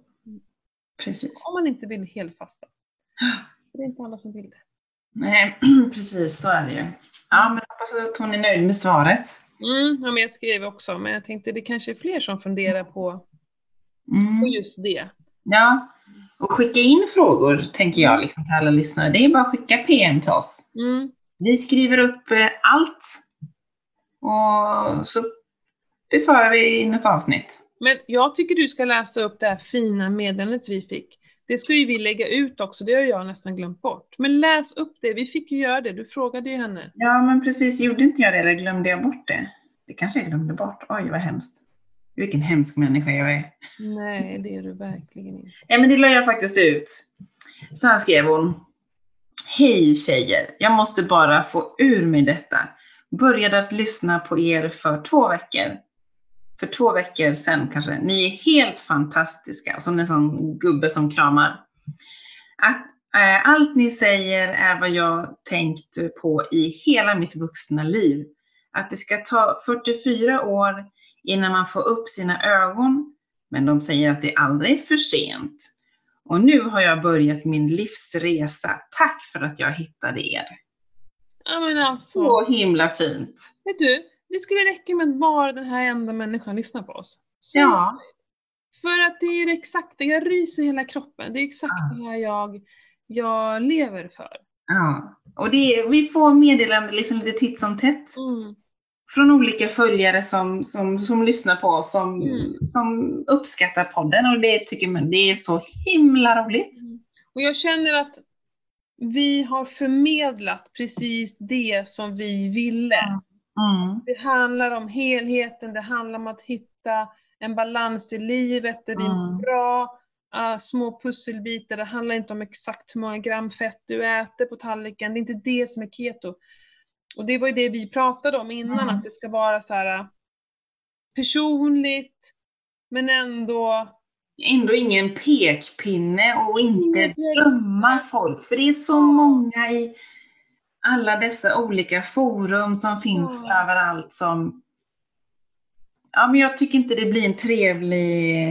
B: precis.
A: Om man inte vill helfasta. Det är inte alla som vill det.
B: Nej, precis så är det ju. Ja, men hoppas att hon är nöjd med svaret.
A: Mm, ja, men jag skrev också, men jag tänkte det kanske är fler som funderar på, på
B: Mm.
A: just det.
B: Ja, och skicka in frågor tänker jag liksom, till alla lyssnare. Det är bara att skicka PM till oss.
A: Mm.
B: Vi skriver upp eh, allt och så besvarar vi i något avsnitt.
A: Men jag tycker du ska läsa upp det här fina meddelandet vi fick. Det ska ju vi lägga ut också, det har jag nästan glömt bort. Men läs upp det, vi fick ju göra det, du frågade ju henne.
B: Ja, men precis. Gjorde inte jag det eller glömde jag bort det? Det kanske jag glömde bort. Oj, vad hemskt. Vilken hemsk människa jag är.
A: Nej, det är du verkligen inte.
B: Ja, men det la jag faktiskt ut. Så här skrev hon. Hej tjejer, jag måste bara få ur mig detta. Började att lyssna på er för två veckor. För två veckor sedan kanske. Ni är helt fantastiska. Som en sån gubbe som kramar. Att, eh, allt ni säger är vad jag tänkt på i hela mitt vuxna liv. Att det ska ta 44 år innan man får upp sina ögon. Men de säger att det aldrig är för sent. Och nu har jag börjat min livsresa. Tack för att jag hittade er.
A: Ja men alltså,
B: Så himla fint.
A: vet du, det skulle räcka med att bara den här enda människan lyssnar på oss. Så,
B: Ja.
A: För att det är exakt det, jag ryser i hela kroppen. Det är exakt
B: Ja.
A: det här jag, jag lever för.
B: ja. Och det, är- vi får meddelanden liksom lite titt som tätt.
A: Mm.
B: Från olika följare som, som, som lyssnar på oss, som,
A: Mm.
B: som uppskattar podden. Och det tycker man det är så himla roligt.
A: Och jag känner att vi har förmedlat precis det som vi ville.
B: Mm.
A: Det handlar om helheten, det handlar om att hitta en balans i livet där vi
B: Mm.
A: mår bra, uh, små pusselbitar. Det handlar inte om exakt hur många gram fett du äter på tallriken, det är inte det som är keto. Och det var ju det vi pratade om innan,
B: Mm.
A: att det ska vara så här uh, personligt, men ändå
B: Ändå ingen pekpinne och inte döma folk. För det är så många i alla dessa olika forum som finns
A: Ja.
B: överallt som... Ja, men jag tycker inte det blir en trevlig,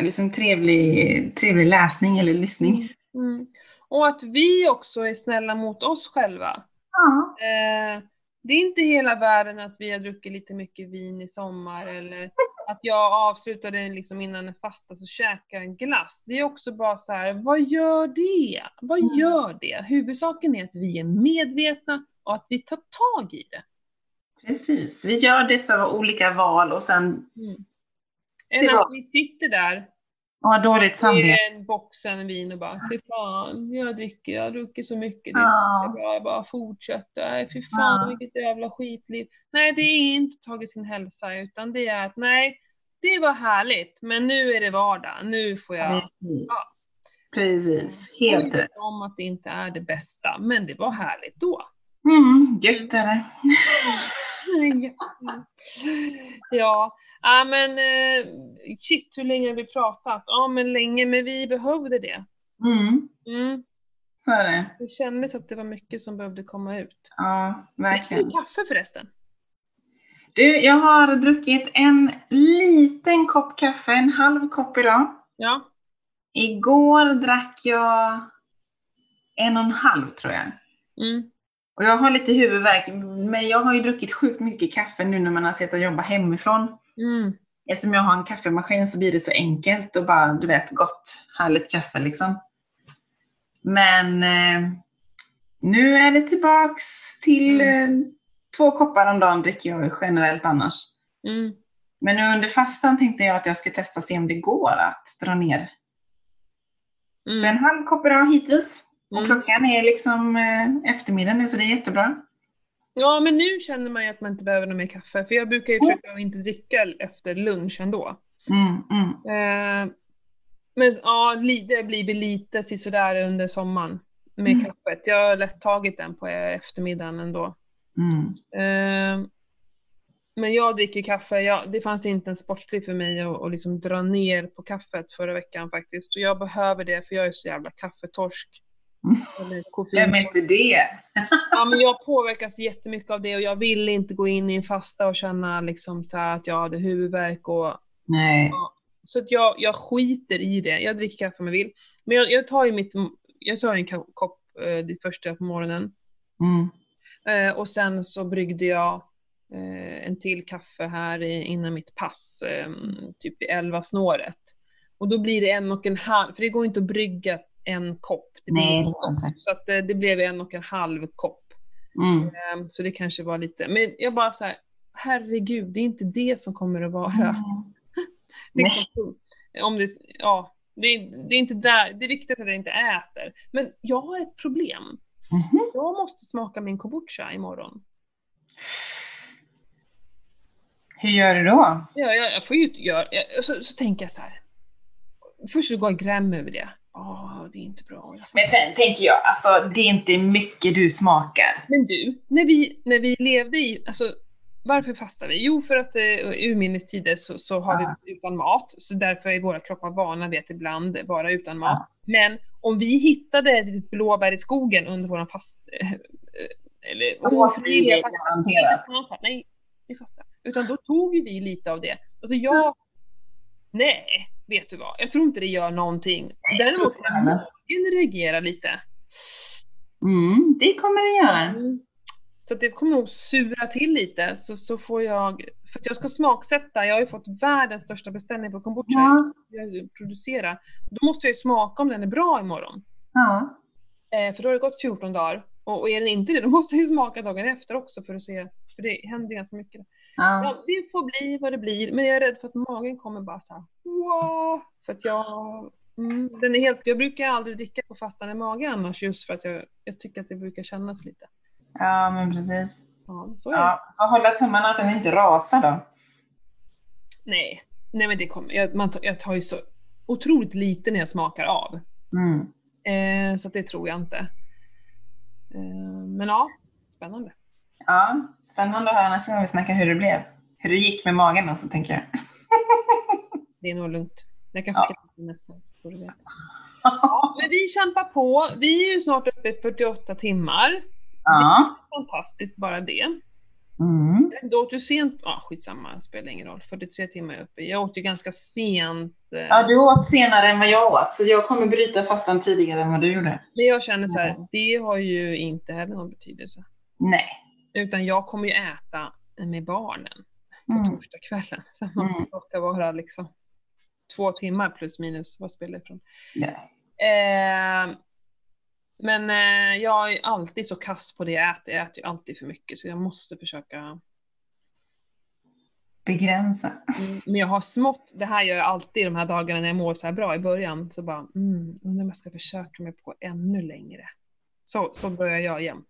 B: liksom trevlig, trevlig läsning eller lyssning.
A: Mm. Och att vi också är snälla mot oss själva.
B: Ja.
A: Eh, det är inte hela världen att vi har druckit lite mycket vin i sommar eller att jag avslutade liksom innan en fasta så käkade en glass. Det är också bara så här, vad gör det? Vad
B: Mm.
A: gör det? Huvudsaken är att vi är medvetna och att vi tar tag i det.
B: Precis, vi gör dessa olika val och sen
A: Än
B: Det var-
A: att vi sitter där
B: och har dåligt samvete.
A: en boxen vin och bara, fy fan, jag dricker, jag druckit så mycket, det är
B: Ja.
A: bra, jag bara fortsätter. Fy fan vilket jävla skitliv. Nej, det är inte tagit sin hälsa, utan det är att nej, det var härligt, men nu är det vardag. Nu får jag...
B: Precis.
A: Ja.
B: Precis, helt rätt.
A: om att det inte är det bästa, men det var härligt då.
B: Mm, gött är det.
A: ja, ja men eh, shit hur länge har vi pratat? Ja men länge, men vi behövde det.
B: Mm,
A: Mm.
B: så är det.
A: Det kändes att det var mycket som behövde komma ut.
B: Ja,
A: Dricker
B: verkligen.
A: du kaffe förresten?
B: Du, jag har druckit en liten kopp kaffe, en halv kopp idag.
A: Ja.
B: Igår drack jag en och en halv tror jag.
A: Mm.
B: Och jag har lite huvudvärk, men jag har ju druckit sjukt mycket kaffe nu när man har sett att jobba hemifrån.
A: Mm.
B: Eftersom jag har en kaffemaskin så blir det så enkelt och bara, du vet, gott, härligt kaffe liksom. Men eh, nu är det tillbaks till eh, två koppar om dagen dricker jag generellt annars.
A: Mm.
B: Men nu under fastan tänkte jag att jag skulle testa se om det går att dra ner. Så en
A: Mm.
B: halv kopp idag hittills. Och
A: Mm.
B: klockan är liksom eh, eftermiddag nu så det är jättebra.
A: Ja, men nu känner man ju att man inte behöver något mer kaffe, för jag brukar ju försöka att inte dricka efter lunch ändå.
B: Mm, mm.
A: Eh, men ja, det blir lite sådär under sommaren med
B: Mm.
A: kaffet. Jag har lätt tagit den på eftermiddagen ändå.
B: Mm.
A: Eh, men jag dricker kaffe, jag, det fanns inte en sportlig för mig att, att liksom dra ner på kaffet förra veckan faktiskt. Och jag behöver det för jag är så jävla kaffetorsk.
B: Vem är inte det?
A: Ja, men jag påverkas jättemycket av det och jag vill inte gå in i en fasta och känna liksom så här att jag hade huvudvärk och
B: Nej.
A: så att jag, jag skiter i det. Jag dricker kaffe om jag vill. Men jag, jag tar ju mitt, jag tar en ko- kopp eh, det första på morgonen
B: Mm.
A: eh, och sen så bryggde jag eh, en till kaffe här i, innan mitt pass, eh, typ vid 11 snåret. Och då blir det en och en halv, för det går inte att brygga en kopp. Det blir
B: Nej, det går inte.
A: Så att eh, det blev en och en halv kopp.
B: Mm.
A: Ehm, Så det kanske var lite, men jag bara så här, herregud, det är inte det som kommer att vara liksom, om det, ja, det, är- det är inte där, det är viktigt att jag inte äter. Men jag har ett problem.
B: Mhm.
A: Jag måste smaka min kombucha imorgon.
B: Hur gör du då?
A: Ja, jag, jag får ju göra, så, så tänker jag så här. Först så går jag gräm över det. Åh, det är inte bra.
B: Men sen tänker jag, alltså det är inte mycket du smakar.
A: Men du, när vi, när vi levde i, alltså varför fastar vi? Jo, för att eh, urminnes tider så, så har
B: Ja.
A: vi utan mat, så därför är våra kroppar vana vid att ibland vara utan mat. Men om vi hittade ett litet blåbär i skogen under våran fast... eh, eller
B: Då
A: ofrivilliga
B: det garanterat.
A: nej, vi fastar. Utan då tog vi lite av det. Alltså jag... Nej, vet du vad? Jag tror inte det gör någonting. Däremot kan magen reagera lite.
B: Mm, det kommer det göra.
A: Mm. Så det kommer nog sura till lite, så, så får jag... För att jag ska smaksätta, jag har ju fått världens största beställning på kombucha
B: Ja.
A: jag producerar. Då måste jag ju smaka om den är bra imorgon.
B: Ja.
A: Eh, för då har det gått 14 dagar. Och, och är den inte det, då måste jag ju smaka dagen efter också för att se. För det händer ganska mycket.
B: Ja.
A: Ja, det får bli vad det blir, men jag är rädd för att magen kommer bara såhär wow, För att jag... Mm, den är helt, jag brukar aldrig dricka på fastande mage annars just för att jag, jag tycker att det brukar kännas lite.
B: ja, men precis.
A: Ja, så är.
B: Ja, hålla tummarna att den inte rasar då.
A: Nej, nej men det kommer. Jag, man, tar- jag tar ju så otroligt lite när jag smakar av.
B: Mm.
A: Eh, så det tror jag inte. Eh, men ja, spännande.
B: Ja, spännande att höra nästa gång vi snackar hur det blev. Hur det gick med magen alltså, tänker jag.
A: Det är nog lugnt. Jag kan
B: Ja.
A: skicka till nästa så. Ja, men vi kämpar på. Vi är ju snart uppe i 48 timmar.
B: Ja.
A: Fantastiskt bara det.
B: Mm.
A: Då åt du sent, ja ah, skitsamma, spelar ingen roll. 43 timmar uppe. Jag åt ju ganska sent. Eh,
B: Ja, du åt senare än vad jag åt, så jag kommer bryta fastan tidigare än vad du gjorde.
A: Men jag känner så här, det har ju inte heller någon betydelse.
B: Nej.
A: Utan jag kommer ju äta med barnen på
B: Mm.
A: torsdagskvällen. Så man
B: Mm.
A: vara liksom två timmar plus minus, vad spelar det ifrån?
B: Ja.
A: Eh, men eh, jag är alltid så kass på det jag äter. Jag äter ju alltid för mycket så jag måste försöka.
B: Begränsa.
A: Mm, Men jag har smått, det här gör jag alltid de här dagarna när jag mår så här bra i början. Så bara, mm, undrar om jag ska försöka mig på ännu längre. Så, så börjar jag jämt.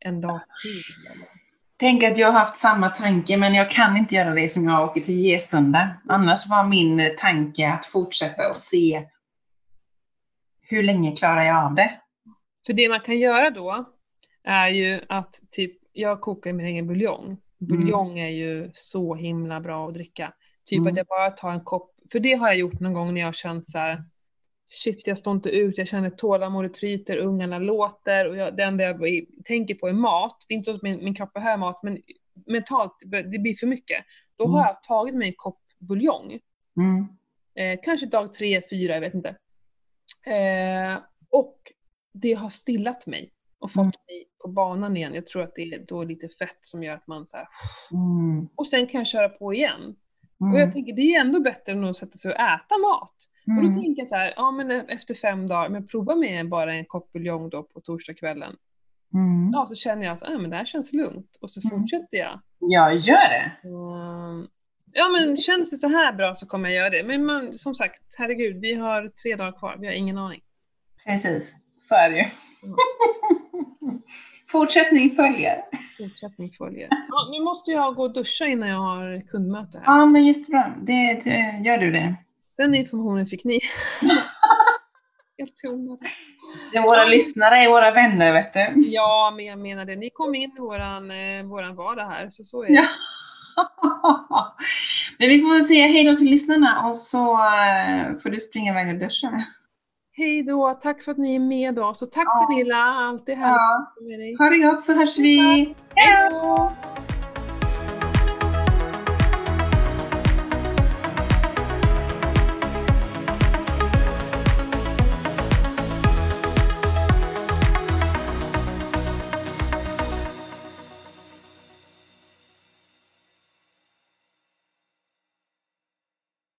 A: En dag till.
B: Tänk att jag har haft samma tanke, men jag kan inte göra det som jag åker till Gesunda. Annars var min tanke att fortsätta och se hur länge klarar jag av det.
A: För det man kan göra då är ju att typ, jag kokar min egen buljong. Buljong är ju så himla bra att dricka. Typ
B: Mm.
A: att jag bara tar en kopp, för det har jag gjort någon gång när jag har känt så här. Shit, jag står inte ut, jag känner tålamodet tryter, ungarna låter och jag, det enda jag tänker på är mat. Det är inte så att min, min kropp behöver mat, men mentalt, det blir för mycket. Då har
B: Mm.
A: jag tagit mig en kopp buljong.
B: Mm.
A: Eh, kanske dag tre, fyra, jag vet inte. Eh, och det har stillat mig och fått
B: Mm.
A: mig på banan igen. Jag tror att det är då lite fett som gör att man så här,
B: Mm.
A: och sen kan jag köra på igen. Och jag
B: Mm.
A: tänker det är ändå bättre än att sätta sig och äta mat. Och då
B: Mm.
A: tänker jag så här, ja men efter fem dagar, men prova med bara en kopp buljong då på torsdagskvällen.
B: Mm.
A: Ja, så känner jag att ah, men det här känns lugnt. Och så
B: Mm.
A: fortsätter jag.
B: Jag gör det.
A: Mm. Ja men känns det så här bra så kommer jag göra det. Men man, som sagt, herregud, vi har tre dagar kvar, vi har ingen aning.
B: Precis, så är det ju. Fortsättning följer.
A: Fortsättning följer. Ja, nu måste jag gå och duscha innan jag har kundmöte här.
B: Ja, men jättebra. Det, det, gör du det.
A: Den informationen fick ni. Helt onödigt.
B: Det är våra lyssnare är våra vänner, vet du.
A: Ja, men jag menar det. Ni kom in i våran, eh, våran vardag här, så så är det.
B: Ja. Men vi får väl säga hej då till lyssnarna och så eh, får du springa iväg och duscha.
A: Hej då, tack för att ni är med oss. Och tack
B: Ja.
A: Pernilla, alltid härligt
B: Ja.
A: med dig.
B: Ha det gott så hörs vi.
A: Hej då!